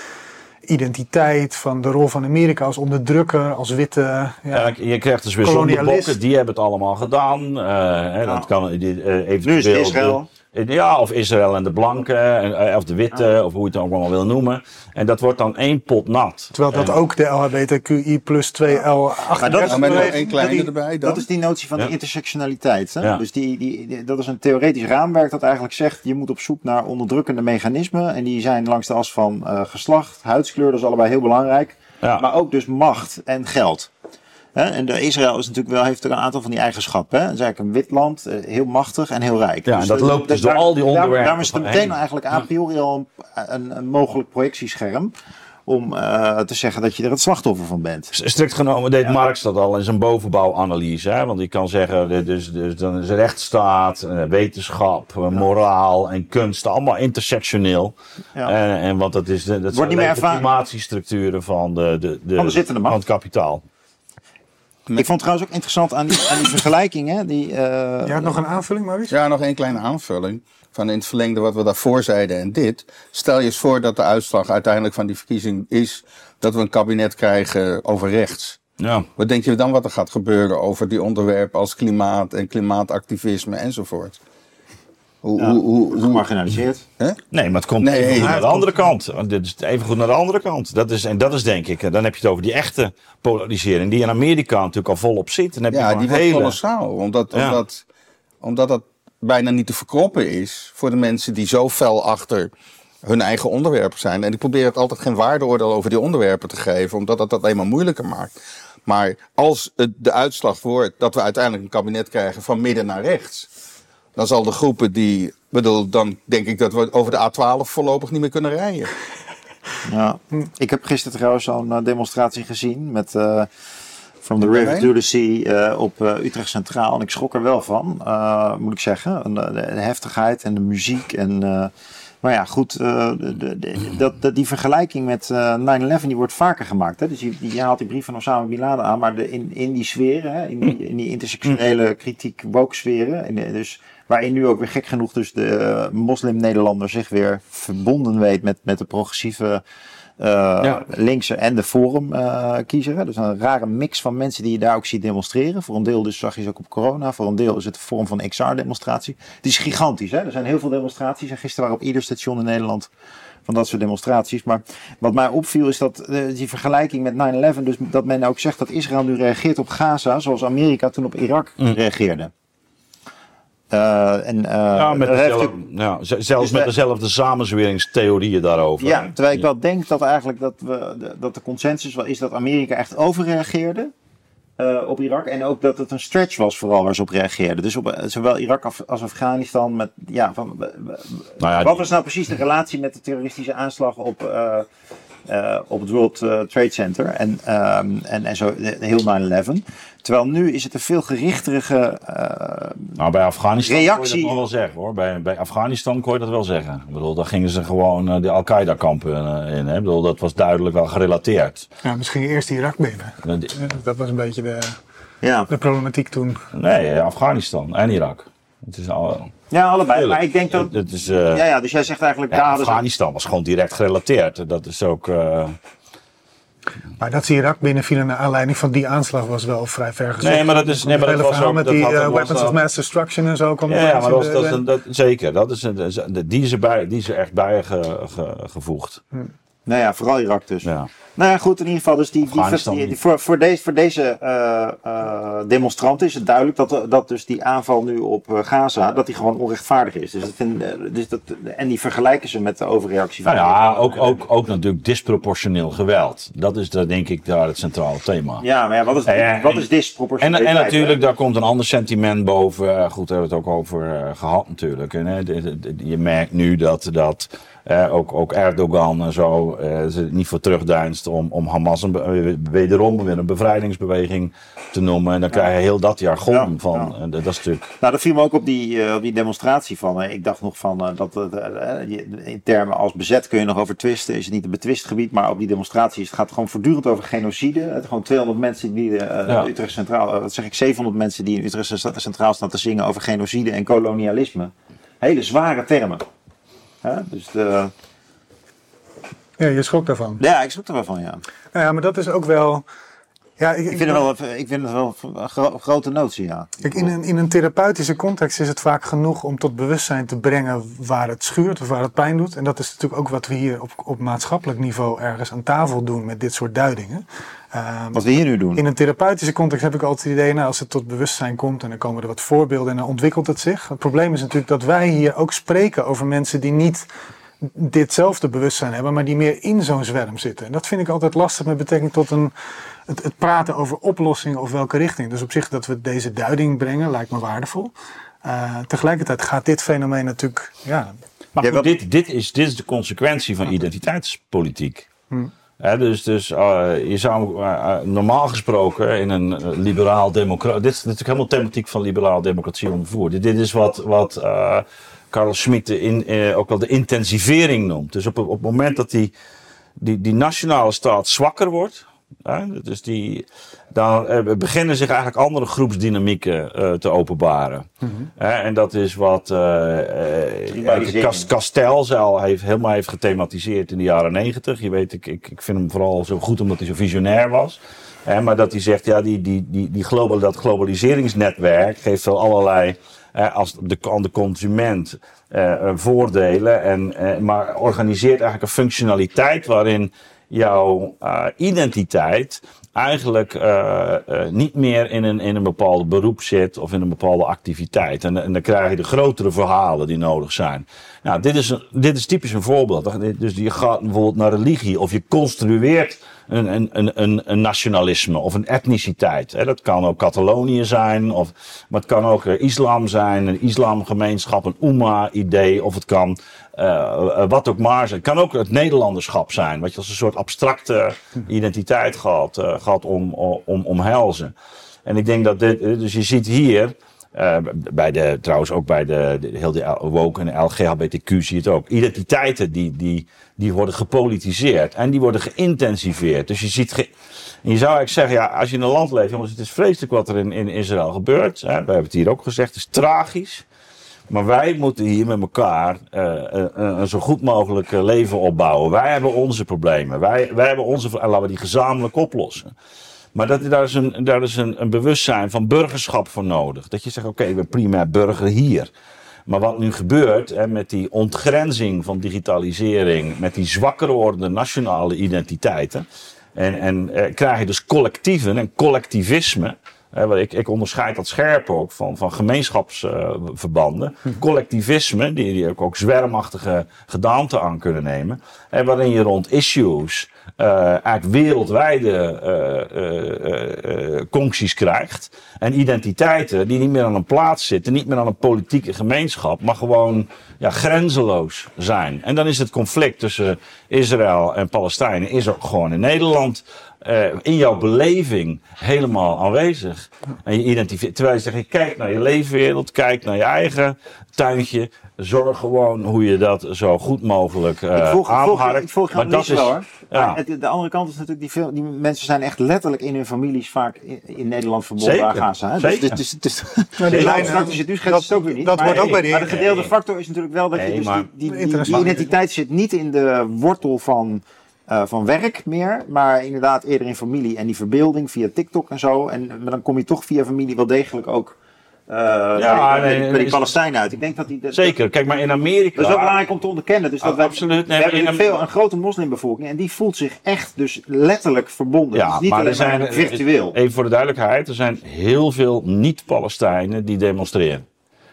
identiteit, van de rol van Amerika als onderdrukker, als witte. Ja, Ja, je krijgt dus weer zondebokken, die hebben het allemaal gedaan. Eh, hè, dat kan die, eh, eventueel Nu is het Israël. de- ja, of Israël en de blanken, en, eh, of de witte, of hoe je het ook allemaal wil noemen. En dat wordt dan één pot nat. Terwijl dat En- ook de LHBTQI plus 2L Maar dat is- één kleine die- erbij dan. Dat is die notie van Ja. die intersectionaliteit. Hè? Ja. Dus die, die, die- dat is een theoretisch raamwerk dat eigenlijk zegt... je moet op zoek naar onderdrukkende mechanismen. En die zijn langs de as van eh, geslacht, huidskleur, dat is allebei heel belangrijk. Ja. Maar ook dus macht en geld. Hè? En de Israël is natuurlijk wel, heeft ook een aantal van die eigenschappen. Hè? Het is eigenlijk een wit land, eh, heel machtig en heel rijk. Ja, en dat loopt dus door daar- al die onderwerpen Daar, daarom is het meteen eigenlijk a priori al een, een, een mogelijk projectiescherm... om eh, te zeggen dat je er het slachtoffer van bent. Strikt genomen deed Marx dat al in zijn bovenbouwanalyse. Hè? Want die kan zeggen, is, dus, dan is rechtsstaat, eh, wetenschap, moraal en kunst, allemaal intersectioneel. Ja. En, en want dat, is de, dat zijn niet meer van de, de, de, Van de macht. van het kapitaal. Ik vond trouwens ook interessant aan die, aan die vergelijkingen. Die, eh, Je had nog een aanvulling, Maurice? Ja, nog één kleine aanvulling. Van in het verlengde wat we daarvoor zeiden en dit. Stel je eens voor dat de uitslag uiteindelijk van die verkiezing is dat we een kabinet krijgen over rechts. Ja. Wat denk je dan wat er gaat gebeuren over die onderwerpen als klimaat en klimaatactivisme enzovoort? Hoe, Ja, hoe, hoe, hoe, gemarginaliseerd. hè? Nee, maar het komt Nee, even goed ja, naar de andere kant. Want dit is even goed naar de andere kant. Dat is, en dat is denk ik, dan heb je het over die echte polarisering. Die in Amerika natuurlijk al volop zit. Dan heb je Ja, gewoon die wordt hele... kolossaal. Omdat, Ja. omdat, omdat dat bijna niet te verkroppen is voor de mensen die zo fel achter hun eigen onderwerpen zijn. En ik probeer het altijd geen waardeoordeel over die onderwerpen te geven, omdat dat dat alleen maar moeilijker maakt. Maar als het de uitslag wordt dat we uiteindelijk een kabinet krijgen van midden naar rechts, dan zal de groepen die. bedoel, dan denk ik dat we over de A12 voorlopig niet meer kunnen rijden. Ja. Ik heb gisteren trouwens zo'n eh, demonstratie gezien met eh, From the River to the Sea eh, op Utrecht Centraal. En ik schrok er wel van, moet ik zeggen. En, de, de heftigheid en de muziek en Maar ja, goed, uh, de, de, dat, dat, die vergelijking met uh, 9-11 die wordt vaker gemaakt. Hè? Dus je, je haalt die brief van Osama Bin Laden aan, maar in, in die sferen, hè? In, die, in die intersectionele kritiek woke sferen, dus waarin nu ook weer gek genoeg dus de moslim-Nederlander zich weer verbonden weet met, met de progressieve uh, ja. linkse en de forum uh, kiezer. Dus een rare mix van mensen die je daar ook ziet demonstreren. Voor een deel dus zag je ze ook op corona. Voor een deel is het een vorm van XR-demonstratie. Het is gigantisch. Hè? Er zijn heel veel demonstraties. En gisteren waren op ieder station in Nederland van dat soort demonstraties. Maar wat mij opviel is dat uh, die vergelijking met 9-11, dus dat men ook zegt dat Israël nu reageert op Gaza zoals Amerika toen op Irak mm. reageerde. Uh, en, uh, ja, met dezelfde, ja, zelfs dus met dezelfde samenzweringstheorieën daarover. Ja, terwijl ik wel denk dat eigenlijk dat, we, dat de consensus wel is dat Amerika echt overreageerde. Uh, op Irak. En ook dat het een stretch was, vooral waar ze op reageerden. Dus op, zowel Irak als Afghanistan. Met, ja, van, nou ja, wat was nou precies de relatie met de terroristische aanslag op, uh, uh, op het World Trade Center en, um, en, en zo, heel 9-11. Terwijl nu is het een veel gerichtere uh, nou, bij Afghanistan reactie. Kon je dat wel zeggen hoor. Bij, bij Afghanistan kon je dat wel zeggen. Ik bedoel, daar gingen ze gewoon uh, de Al-Qaeda-kampen uh, in. Hè? Ik bedoel, dat was duidelijk wel gerelateerd. Ja, misschien eerst Irak binnen. Dat was een beetje de, ja. de problematiek toen. Nee, Afghanistan en Irak. Het is al, ja, allebei. Maar ik denk dat. Het is, ja, ja, dus jij zegt eigenlijk. Ja, Afghanistan was gewoon direct gerelateerd. Dat is ook. Maar dat Irak binnenviel naar aanleiding van die aanslag was wel vrij ver gezet. Nee, maar dat is... Nee, maar dat was ook, met die uh, Weapons of Mass Destruction en zo. Ja, ja maar dat, dat, een, dat, zeker. Dat is een, die, is er die is er echt bijgevoegd. Hm. Nou ja, vooral Irak dus. Ja. Nou ja, goed, in ieder geval. Dus die, die, die, voor, voor deze, voor deze uh, uh, demonstranten is het duidelijk dat, dat dus die aanval nu op uh, Gaza, dat die gewoon onrechtvaardig is. Dus dat vind, dus dat, en die vergelijken ze met de overreactie van... Nou ja, ook, ook, ook natuurlijk disproportioneel geweld. Dat is daar, denk ik daar het centrale thema. Ja, maar ja, wat is, en, wat is disproportioneel? En, en natuurlijk, daar komt een ander sentiment boven. Goed, daar hebben we het ook over gehad natuurlijk. En, je merkt nu dat... dat uh, ook, ook Erdogan en zo uh, ze niet voor terugdeinst om, om Hamas een, uh, wederom weer een bevrijdingsbeweging te noemen. En dan krijg je heel dat jargon ja, van. Ja. dat stuk. Nou, dat viel me ook op die, op die demonstratie van. ik dacht nog van dat in termen als bezet kun je nog over twisten. Is het niet een betwist gebied, maar op die demonstratie het gaat gewoon voortdurend over genocide. Het gewoon 200 mensen die ja. Utrecht Centraal, wat zeg ik, 700 mensen die in Utrecht Centraal staan te zingen over genocide en kolonialisme. Hele zware termen. Dus de... Ja, je schrok daarvan. Ja, ik schrok er wel van, ja. Nou ja, maar dat is ook wel... Ja, ik, ik, vind het wel, ik vind het wel een grote notie, ja. Kijk, in een, in een therapeutische context is het vaak genoeg om tot bewustzijn te brengen waar het schuurt of waar het pijn doet. En dat is natuurlijk ook wat we hier op, op maatschappelijk niveau ergens aan tafel doen met dit soort duidingen. Um, wat we hier nu doen. In een therapeutische context heb ik altijd het idee, nou, als het tot bewustzijn komt en dan komen er wat voorbeelden en dan ontwikkelt het zich. Het probleem is natuurlijk dat wij hier ook spreken over mensen die niet ditzelfde bewustzijn hebben, maar die meer in zo'n zwerm zitten. En dat vind ik altijd lastig met betrekking tot een het, het, praten over oplossingen of welke richting. Dus op zich dat we deze duiding brengen lijkt me waardevol. Uh, tegelijkertijd gaat dit fenomeen natuurlijk. Ja. Maar goed, dit, dit, is, dit is de consequentie van identiteitspolitiek. Hm. dus dus uh, je zou uh, normaal gesproken in een liberaal democratie. Dit is natuurlijk helemaal thematiek van liberaal democratie ondervoerd. Dit, dit is wat, wat Carl Schmitt in, ook wel de intensivering noemt. Dus op, op het moment dat die, die, die nationale staat zwakker wordt, dus die, dan uh, beginnen zich eigenlijk andere groepsdynamieken uh, te openbaren. Mm -hmm. en dat is wat uh, Castel zelf heeft, helemaal heeft gethematiseerd in de jaren negentig. Je weet, ik, ik, ik vind hem vooral zo goed omdat hij zo visionair was. maar dat hij zegt, ja, die, die, die, die global, dat globaliseringsnetwerk geeft wel allerlei als de, aan de consument voordelen. En, maar organiseert eigenlijk een functionaliteit waarin jouw identiteit eigenlijk niet meer in een, in een bepaald beroep zit of in een bepaalde activiteit. En, en dan krijg je de grotere verhalen die nodig zijn. Nou, dit is, een, dit is typisch een voorbeeld. Dus je gaat bijvoorbeeld naar religie of je construeert een, een, een, een nationalisme of een etniciteit. Dat kan ook Catalonië zijn, of, maar het kan ook islam zijn, een islamgemeenschap, een Umma-idee, of het kan uh, wat ook maar zijn. Het kan ook het Nederlanderschap zijn, wat je als een soort abstracte identiteit gaat, uh, gaat om, om, omhelzen. En ik denk dat dit, dus je ziet hier Eh, bij de, trouwens ook bij de, heel de woke en LGHBTQ zie je het ook. Identiteiten die, die, die worden gepolitiseerd en die worden geïntensiveerd. Dus je ziet, je zou eigenlijk zeggen, ja, als je in een land leeft, jongens, het is vreselijk wat er in, in Israël gebeurt. Hè? We hebben het hier ook gezegd, het is tragisch. Maar wij moeten hier met elkaar uh, een, zo goed mogelijk leven opbouwen. Wij hebben onze problemen. Wij, wij hebben onze. En laten we die gezamenlijk oplossen. Maar dat, daar is, een, daar is een, een bewustzijn van burgerschap voor nodig. Dat je zegt: oké, okay, we primair burger hier. Maar wat nu gebeurt hè, met die ontgrenzing van digitalisering, met die zwakker wordende nationale identiteiten. En, en eh, krijg je dus collectieven en collectivisme. Hè, ik, ik onderscheid dat scherp ook van, van gemeenschapsverbanden. Uh, Collectivisme, die, die ook, ook zwermachtige gedaanten aan kunnen nemen. En waarin je rond issues uh, eigenlijk wereldwijde uh, concties krijgt. En identiteiten die niet meer aan een plaats zitten, niet meer aan een politieke gemeenschap, maar gewoon ja, grenzeloos zijn. En dan is het conflict tussen Israël en Palestijnen is ook gewoon in Nederland uh, in jouw beleving helemaal aanwezig. En je identificeert, terwijl je zegt, kijk naar je leefwereld, kijk naar je eigen tuintje. Zorg gewoon hoe je dat zo goed mogelijk uh, ik volg, aanharkt. Ik volg, ik volg maar dat is, hoor. Ja. Het, de andere kant is natuurlijk, die, veel, die mensen zijn echt letterlijk in hun families vaak in, in Nederland verbonden Zeker. aan Gaza. Hè? Zeker. Dus, dus, dus, dus, nou, je nu schetst, is het ook weer niet. Dat maar, wordt ook bij die, maar de gedeelde nee. factor is natuurlijk wel dat je nee, dus maar, die, die, die, die identiteit zit niet in de wortel van uh, van werk meer, maar inderdaad eerder in familie en die verbeelding via TikTok en zo. En maar dan kom je toch via familie wel degelijk ook uh, ja, nee, bij die Palestijnen uit. Ik denk dat die. Dat, zeker, kijk maar in Amerika. Dat is ook belangrijk om te onderkennen. Dus dat absoluut. Nee, we hebben een, veel, een grote moslimbevolking en die voelt zich echt dus letterlijk verbonden. Ja, dus niet maar alleen er zijn, maar virtueel. Even voor de duidelijkheid, er zijn heel veel niet-Palestijnen die demonstreren.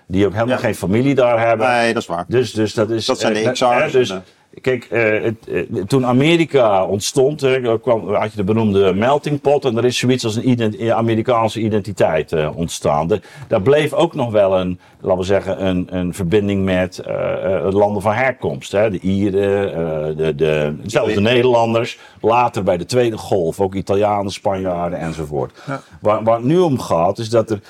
Die ook helemaal Ja. geen familie daar hebben. Nee, dat is waar. Dus, dus dat is. Dat zijn de eh, XR's eh, dus, Kijk, eh, het, eh, toen Amerika ontstond, hè, kwam, had je de beroemde melting pot en er is zoiets als een ident- Amerikaanse identiteit eh, ontstaan. De- daar bleef ook nog wel een, laten we zeggen, een, een verbinding met eh, eh, landen van herkomst. Hè. De Ieren, eh, de, de, zelfs de Nederlanders. Later bij de tweede golf ook Italianen, Spanjaarden enzovoort. Ja. Waar, waar het nu om gaat, is dat er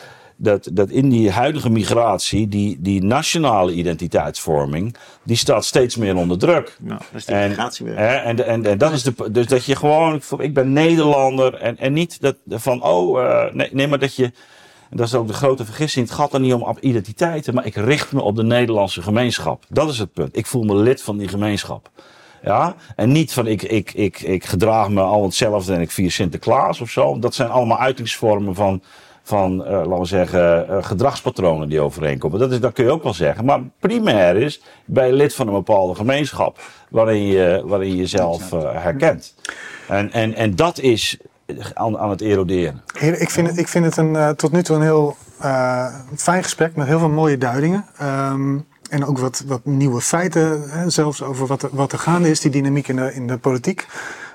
dat, dat in die huidige migratie, die, die nationale identiteitsvorming, die staat steeds meer onder druk. Nou, dat is die En, migratie weer. hè, en, en, en dat is de, dus dat je gewoon, ik ben Nederlander en, en niet dat van, oh, eh, nee, nee, maar dat je, dat is ook de grote vergissing, het gaat er niet om op identiteiten, maar ik richt me op de Nederlandse gemeenschap. Dat is het punt. Ik voel me lid van die gemeenschap. Ja, en niet van ik, ik, ik, ik gedraag me al hetzelfde en ik vier Sinterklaas of zo. Dat zijn allemaal uitingsvormen van, van eh, laten we zeggen, eh, gedragspatronen die overeenkomen. Dat, is, dat kun je ook wel zeggen. Maar primair is, je lid van een bepaalde gemeenschap waarin je, waarin je jezelf eh, herkent. En, en, en dat is aan, aan het eroderen. Ik vind het, ik vind het een, eh, tot nu toe een heel eh, fijn gesprek met heel veel mooie duidingen. Ehm, en ook wat, wat nieuwe feiten, hè, zelfs over wat er, wat er gaande is, die dynamiek in de, in de politiek.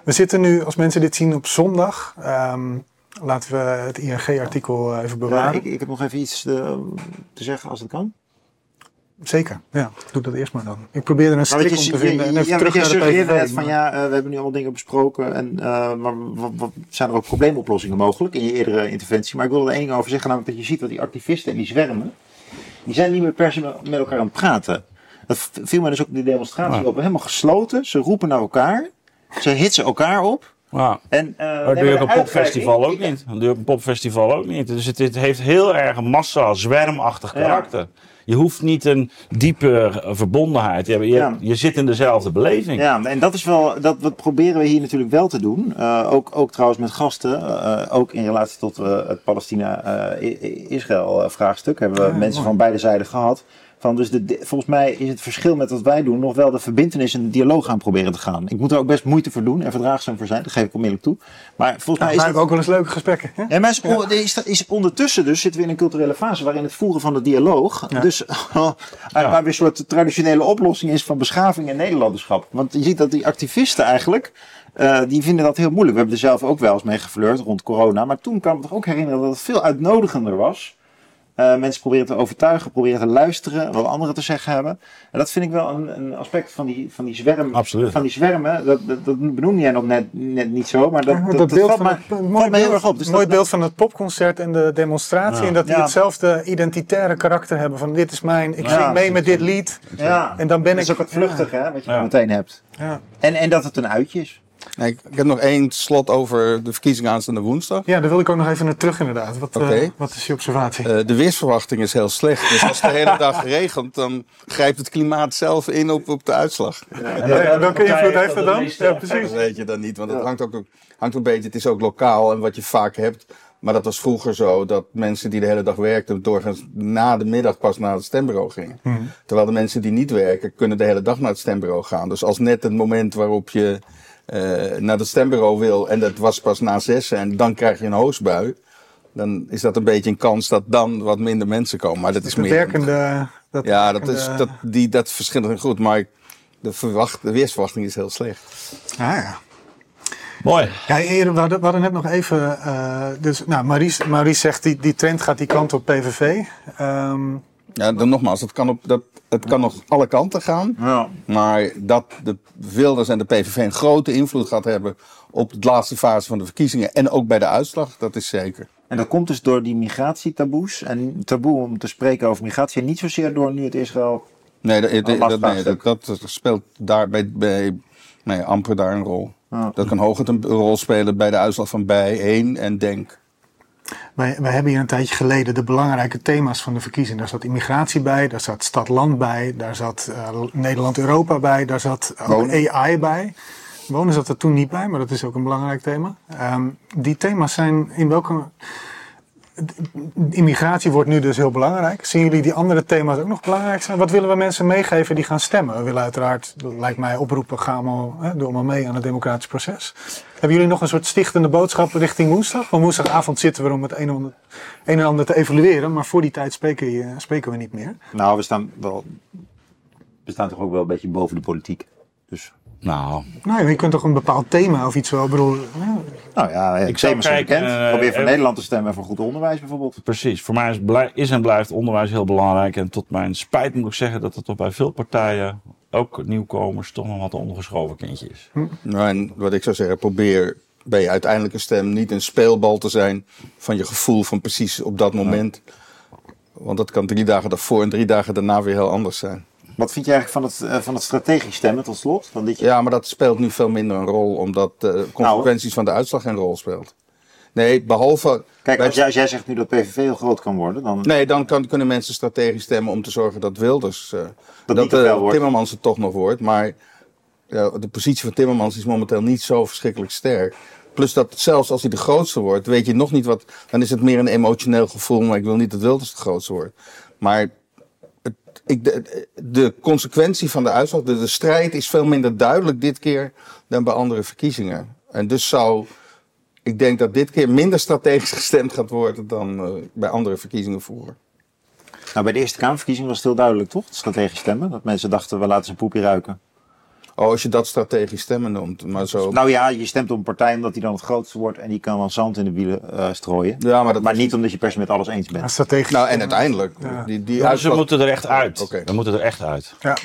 We zitten nu, als mensen dit zien, op zondag. Ehm, laten we het ING-artikel even Ja, bewaren. ik, ik heb nog even iets eh, te zeggen als het kan. Zeker, ja. Doe dat eerst maar dan. Ik probeer er een strik om te vinden en ja, even ja, terug naar de PVV. net van ja, eh, we hebben nu allemaal dingen besproken. En, eh, maar wat, wat, zijn er ook probleemoplossingen mogelijk in je eerdere interventie? Maar ik wil er één ding over zeggen, namelijk dat je ziet dat die activisten en die zwermen, die zijn niet meer per se met elkaar aan het praten. Dat viel mij dus ook op die demonstratie Ja. op. Helemaal gesloten, ze roepen naar elkaar, ze hitsen elkaar op. Ja. En, eh, dat je de een popfestival ook niet. Dat je op een popfestival ook niet. Dus het, het heeft heel erg een massa, zwermachtig Ja. karakter. Je hoeft niet een diepe verbondenheid te hebben. Je, Ja. je zit in dezelfde beleving. Ja, en dat is wel, dat wat proberen we hier natuurlijk wel te doen. Eh, ook, ook trouwens met gasten, eh, ook in relatie tot het Palestina-Israël vraagstuk, hebben we Ja, mensen mooi. van beide zijden gehad. Van dus de, volgens mij is het verschil met wat wij doen nog wel de verbindenis en de dialoog aan proberen te gaan. Ik moet er ook best moeite voor doen en verdraagzaam voor zijn, dat geef ik onmiddellijk toe. Maar volgens Ja, mij is hebben ook wel eens leuke gesprekken. Hè? ja, maar is, is, is ondertussen dus zitten we in een culturele fase waarin het voeren van de dialoog Ja. dus waar weer een soort traditionele oplossing is van beschaving en Nederlanderschap. Want je ziet dat die activisten eigenlijk, eh, die vinden dat heel moeilijk. We hebben er zelf ook wel eens mee geflirt rond corona, maar toen kan ik me toch ook herinneren dat het veel uitnodigender was Eh, mensen proberen te overtuigen, proberen te luisteren, wat anderen te zeggen hebben. En dat vind ik wel een, een aspect van die, van die zwerm. Absoluut. Van die zwermen, dat, dat, dat benoemde jij nog net, net niet zo, maar dat, Ja, dat, dat beeld valt van me, het- mooi me heel beeld- erg op. Dus mooi dat- beeld van het popconcert en de demonstratie. Ja. En dat die Ja. hetzelfde identitaire karakter hebben. Van dit is mijn, ik Ja. zing mee met dit lied. Ja, En dan ben dat is ik- ook het vluchtige hè, wat je Ja. meteen hebt. Ja. En, en dat het een uitje is. Nee, ik, ik heb nog één slot over de verkiezingen aanstaande woensdag. ja, daar wil ik ook nog even naar terug inderdaad. Wat, eh, Oké. wat is je observatie? Eh, de weersverwachting is heel slecht. Dus als het de hele dag regent, dan grijpt het klimaat zelf in op, op de uitslag. Ja, welke invloed heeft dat dan? Ja, precies. Dat weet je dan niet, want het hangt ook, hangt ook een beetje, het is ook lokaal en wat je vaak hebt. Maar dat was vroeger zo, dat mensen die de hele dag werkten, doorgaans na de middag pas naar het stembureau gingen. Terwijl de mensen die niet werken, kunnen de hele dag naar het stembureau gaan. Dus als net het moment waarop je eh, naar het stembureau wil, en dat was pas na zes en dan krijg je een hoosbui. Dan is dat een beetje een kans dat dan wat minder mensen komen. Maar dat is meer. werkende... Dat Ja, dat, werkende- is, dat, die, dat verschilt heel goed. Maar de, verwacht, de weersverwachting is heel slecht. Ah, ja. Mooi. Ja, eerder, we, hadden, we hadden net nog even. eh, dus, nou, Maurice, Maurice zegt die, die trend gaat die kant op PVV. Ehm, Ja, dan nogmaals, het kan, op, dat, het kan nog alle kanten gaan. Ja. Maar dat de Wilders en de PVV een grote invloed gaat hebben op de laatste fase van de verkiezingen. En ook bij de uitslag, dat is zeker. En dat komt dus door die migratietaboes. En taboe om te spreken over migratie. En niet zozeer door nu het Israël. Nee, dat, dat, nee, dat, dat speelt daar bij, bij nee, amper daar een rol. Ja. Dat kan hooguit een rol spelen bij de uitslag van bij 1 en Denk. Wij, wij hebben hier een tijdje geleden de belangrijke thema's van de verkiezing. Daar zat immigratie bij, daar zat stad-land bij, daar zat eh, Nederland-Europa bij, daar zat Wonen. AI bij. Wonen zat er toen niet bij, maar dat is ook een belangrijk thema. Ehm, die thema's zijn in welke. Immigratie wordt nu dus heel belangrijk. Zien jullie die andere thema's ook nog belangrijk zijn? Wat willen we mensen meegeven die gaan stemmen? We willen uiteraard, lijkt mij, oproepen: ga allemaal, hè, doe mee aan het democratisch proces. Hebben jullie nog een soort stichtende boodschap richting woensdag? Want woensdagavond zitten we om het een en ander, te evalueren, maar voor die tijd spreken, spreken we niet meer. Nou, we staan wel. We staan toch ook wel een beetje boven de politiek. Dus. Nou, Nou, je kunt toch een bepaald thema of iets wel. Ik bedoel, Nou ja, Ik thema's zijn bekend. eh, Probeer voor eh, Nederland te stemmen en voor goed onderwijs bijvoorbeeld. precies. Voor mij is, blij- is en blijft onderwijs heel belangrijk. En tot mijn spijt moet ik zeggen dat het toch bij veel partijen, ook nieuwkomers, toch nog wat een ondergeschoven kindje is. Nou, en wat ik zou zeggen, probeer bij je uiteindelijke stem niet een speelbal te zijn van je gevoel van precies op dat moment. Want dat kan drie dagen daarvoor en drie dagen daarna weer heel anders zijn. Wat vind je eigenlijk van het, eh, van het strategisch stemmen tot slot? Van dit jaar? Ja, maar dat speelt nu veel minder een rol, omdat de consequenties van de uitslag geen rol speelt. Nee, behalve. Kijk, als jij, als jij zegt nu dat PVV heel groot kan worden, dan. Nee, dan kan, kunnen mensen strategisch stemmen om te zorgen dat Wilders. eh, niet dat eh, wordt. Timmermans het toch nog wordt. Maar ja, de positie van Timmermans is momenteel niet zo verschrikkelijk sterk. Plus dat zelfs als hij de grootste wordt, weet je nog niet wat. Dan is het meer een emotioneel gevoel, maar ik wil niet dat Wilders de grootste wordt. Maar ik, de, consequentie van de uitslag, de, strijd is veel minder duidelijk dit keer dan bij andere verkiezingen. En dus zou. Ik denk dat dit keer minder strategisch gestemd gaat worden dan eh, bij andere verkiezingen vroeger. Nou, bij de Eerste Kamerverkiezing was het heel duidelijk, toch? Strategisch stemmen. Dat mensen dachten, we laten zijn poepje ruiken. Oh, als je dat strategisch stemmen noemt. Maar zo. Nou ja, je stemt op een partij omdat die dan het grootste wordt en die kan dan zand in de wielen eh, strooien. ja, maar dat Maar is- niet omdat je per se met alles eens bent. strategisch. Nou, en uiteindelijk. Ja. Die, die Ja, ze moeten er echt uit. Oké. We moeten er echt uit. Ja.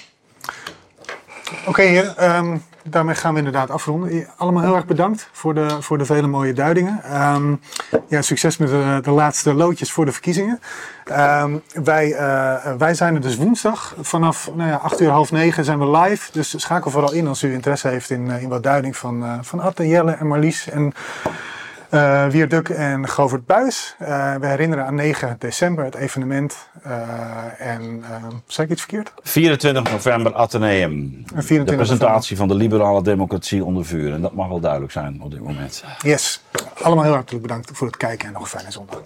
Oké, heren, ehm, daarmee gaan we inderdaad afronden. Allemaal heel erg bedankt voor de, voor de vele mooie duidingen. Ehm, ja, succes met de, de laatste loodjes voor de verkiezingen. Ehm, wij, eh, wij zijn er dus woensdag. Vanaf nou ja, 8 uur, half 9 zijn we live. Dus schakel vooral in als u interesse heeft in, eh, in wat duiding van, eh van Atte, Jelle en Marlies. En eh Wierduk en Govert Buis. Eh, we herinneren aan 9 december het evenement. Eh, en eh, zei ik iets verkeerd? 24 november Atheneum. En 24 de presentatie van de liberale democratie onder vuur. En dat mag wel duidelijk zijn op dit moment. Yes. Allemaal heel hartelijk bedankt voor het kijken en nog een fijne zondag.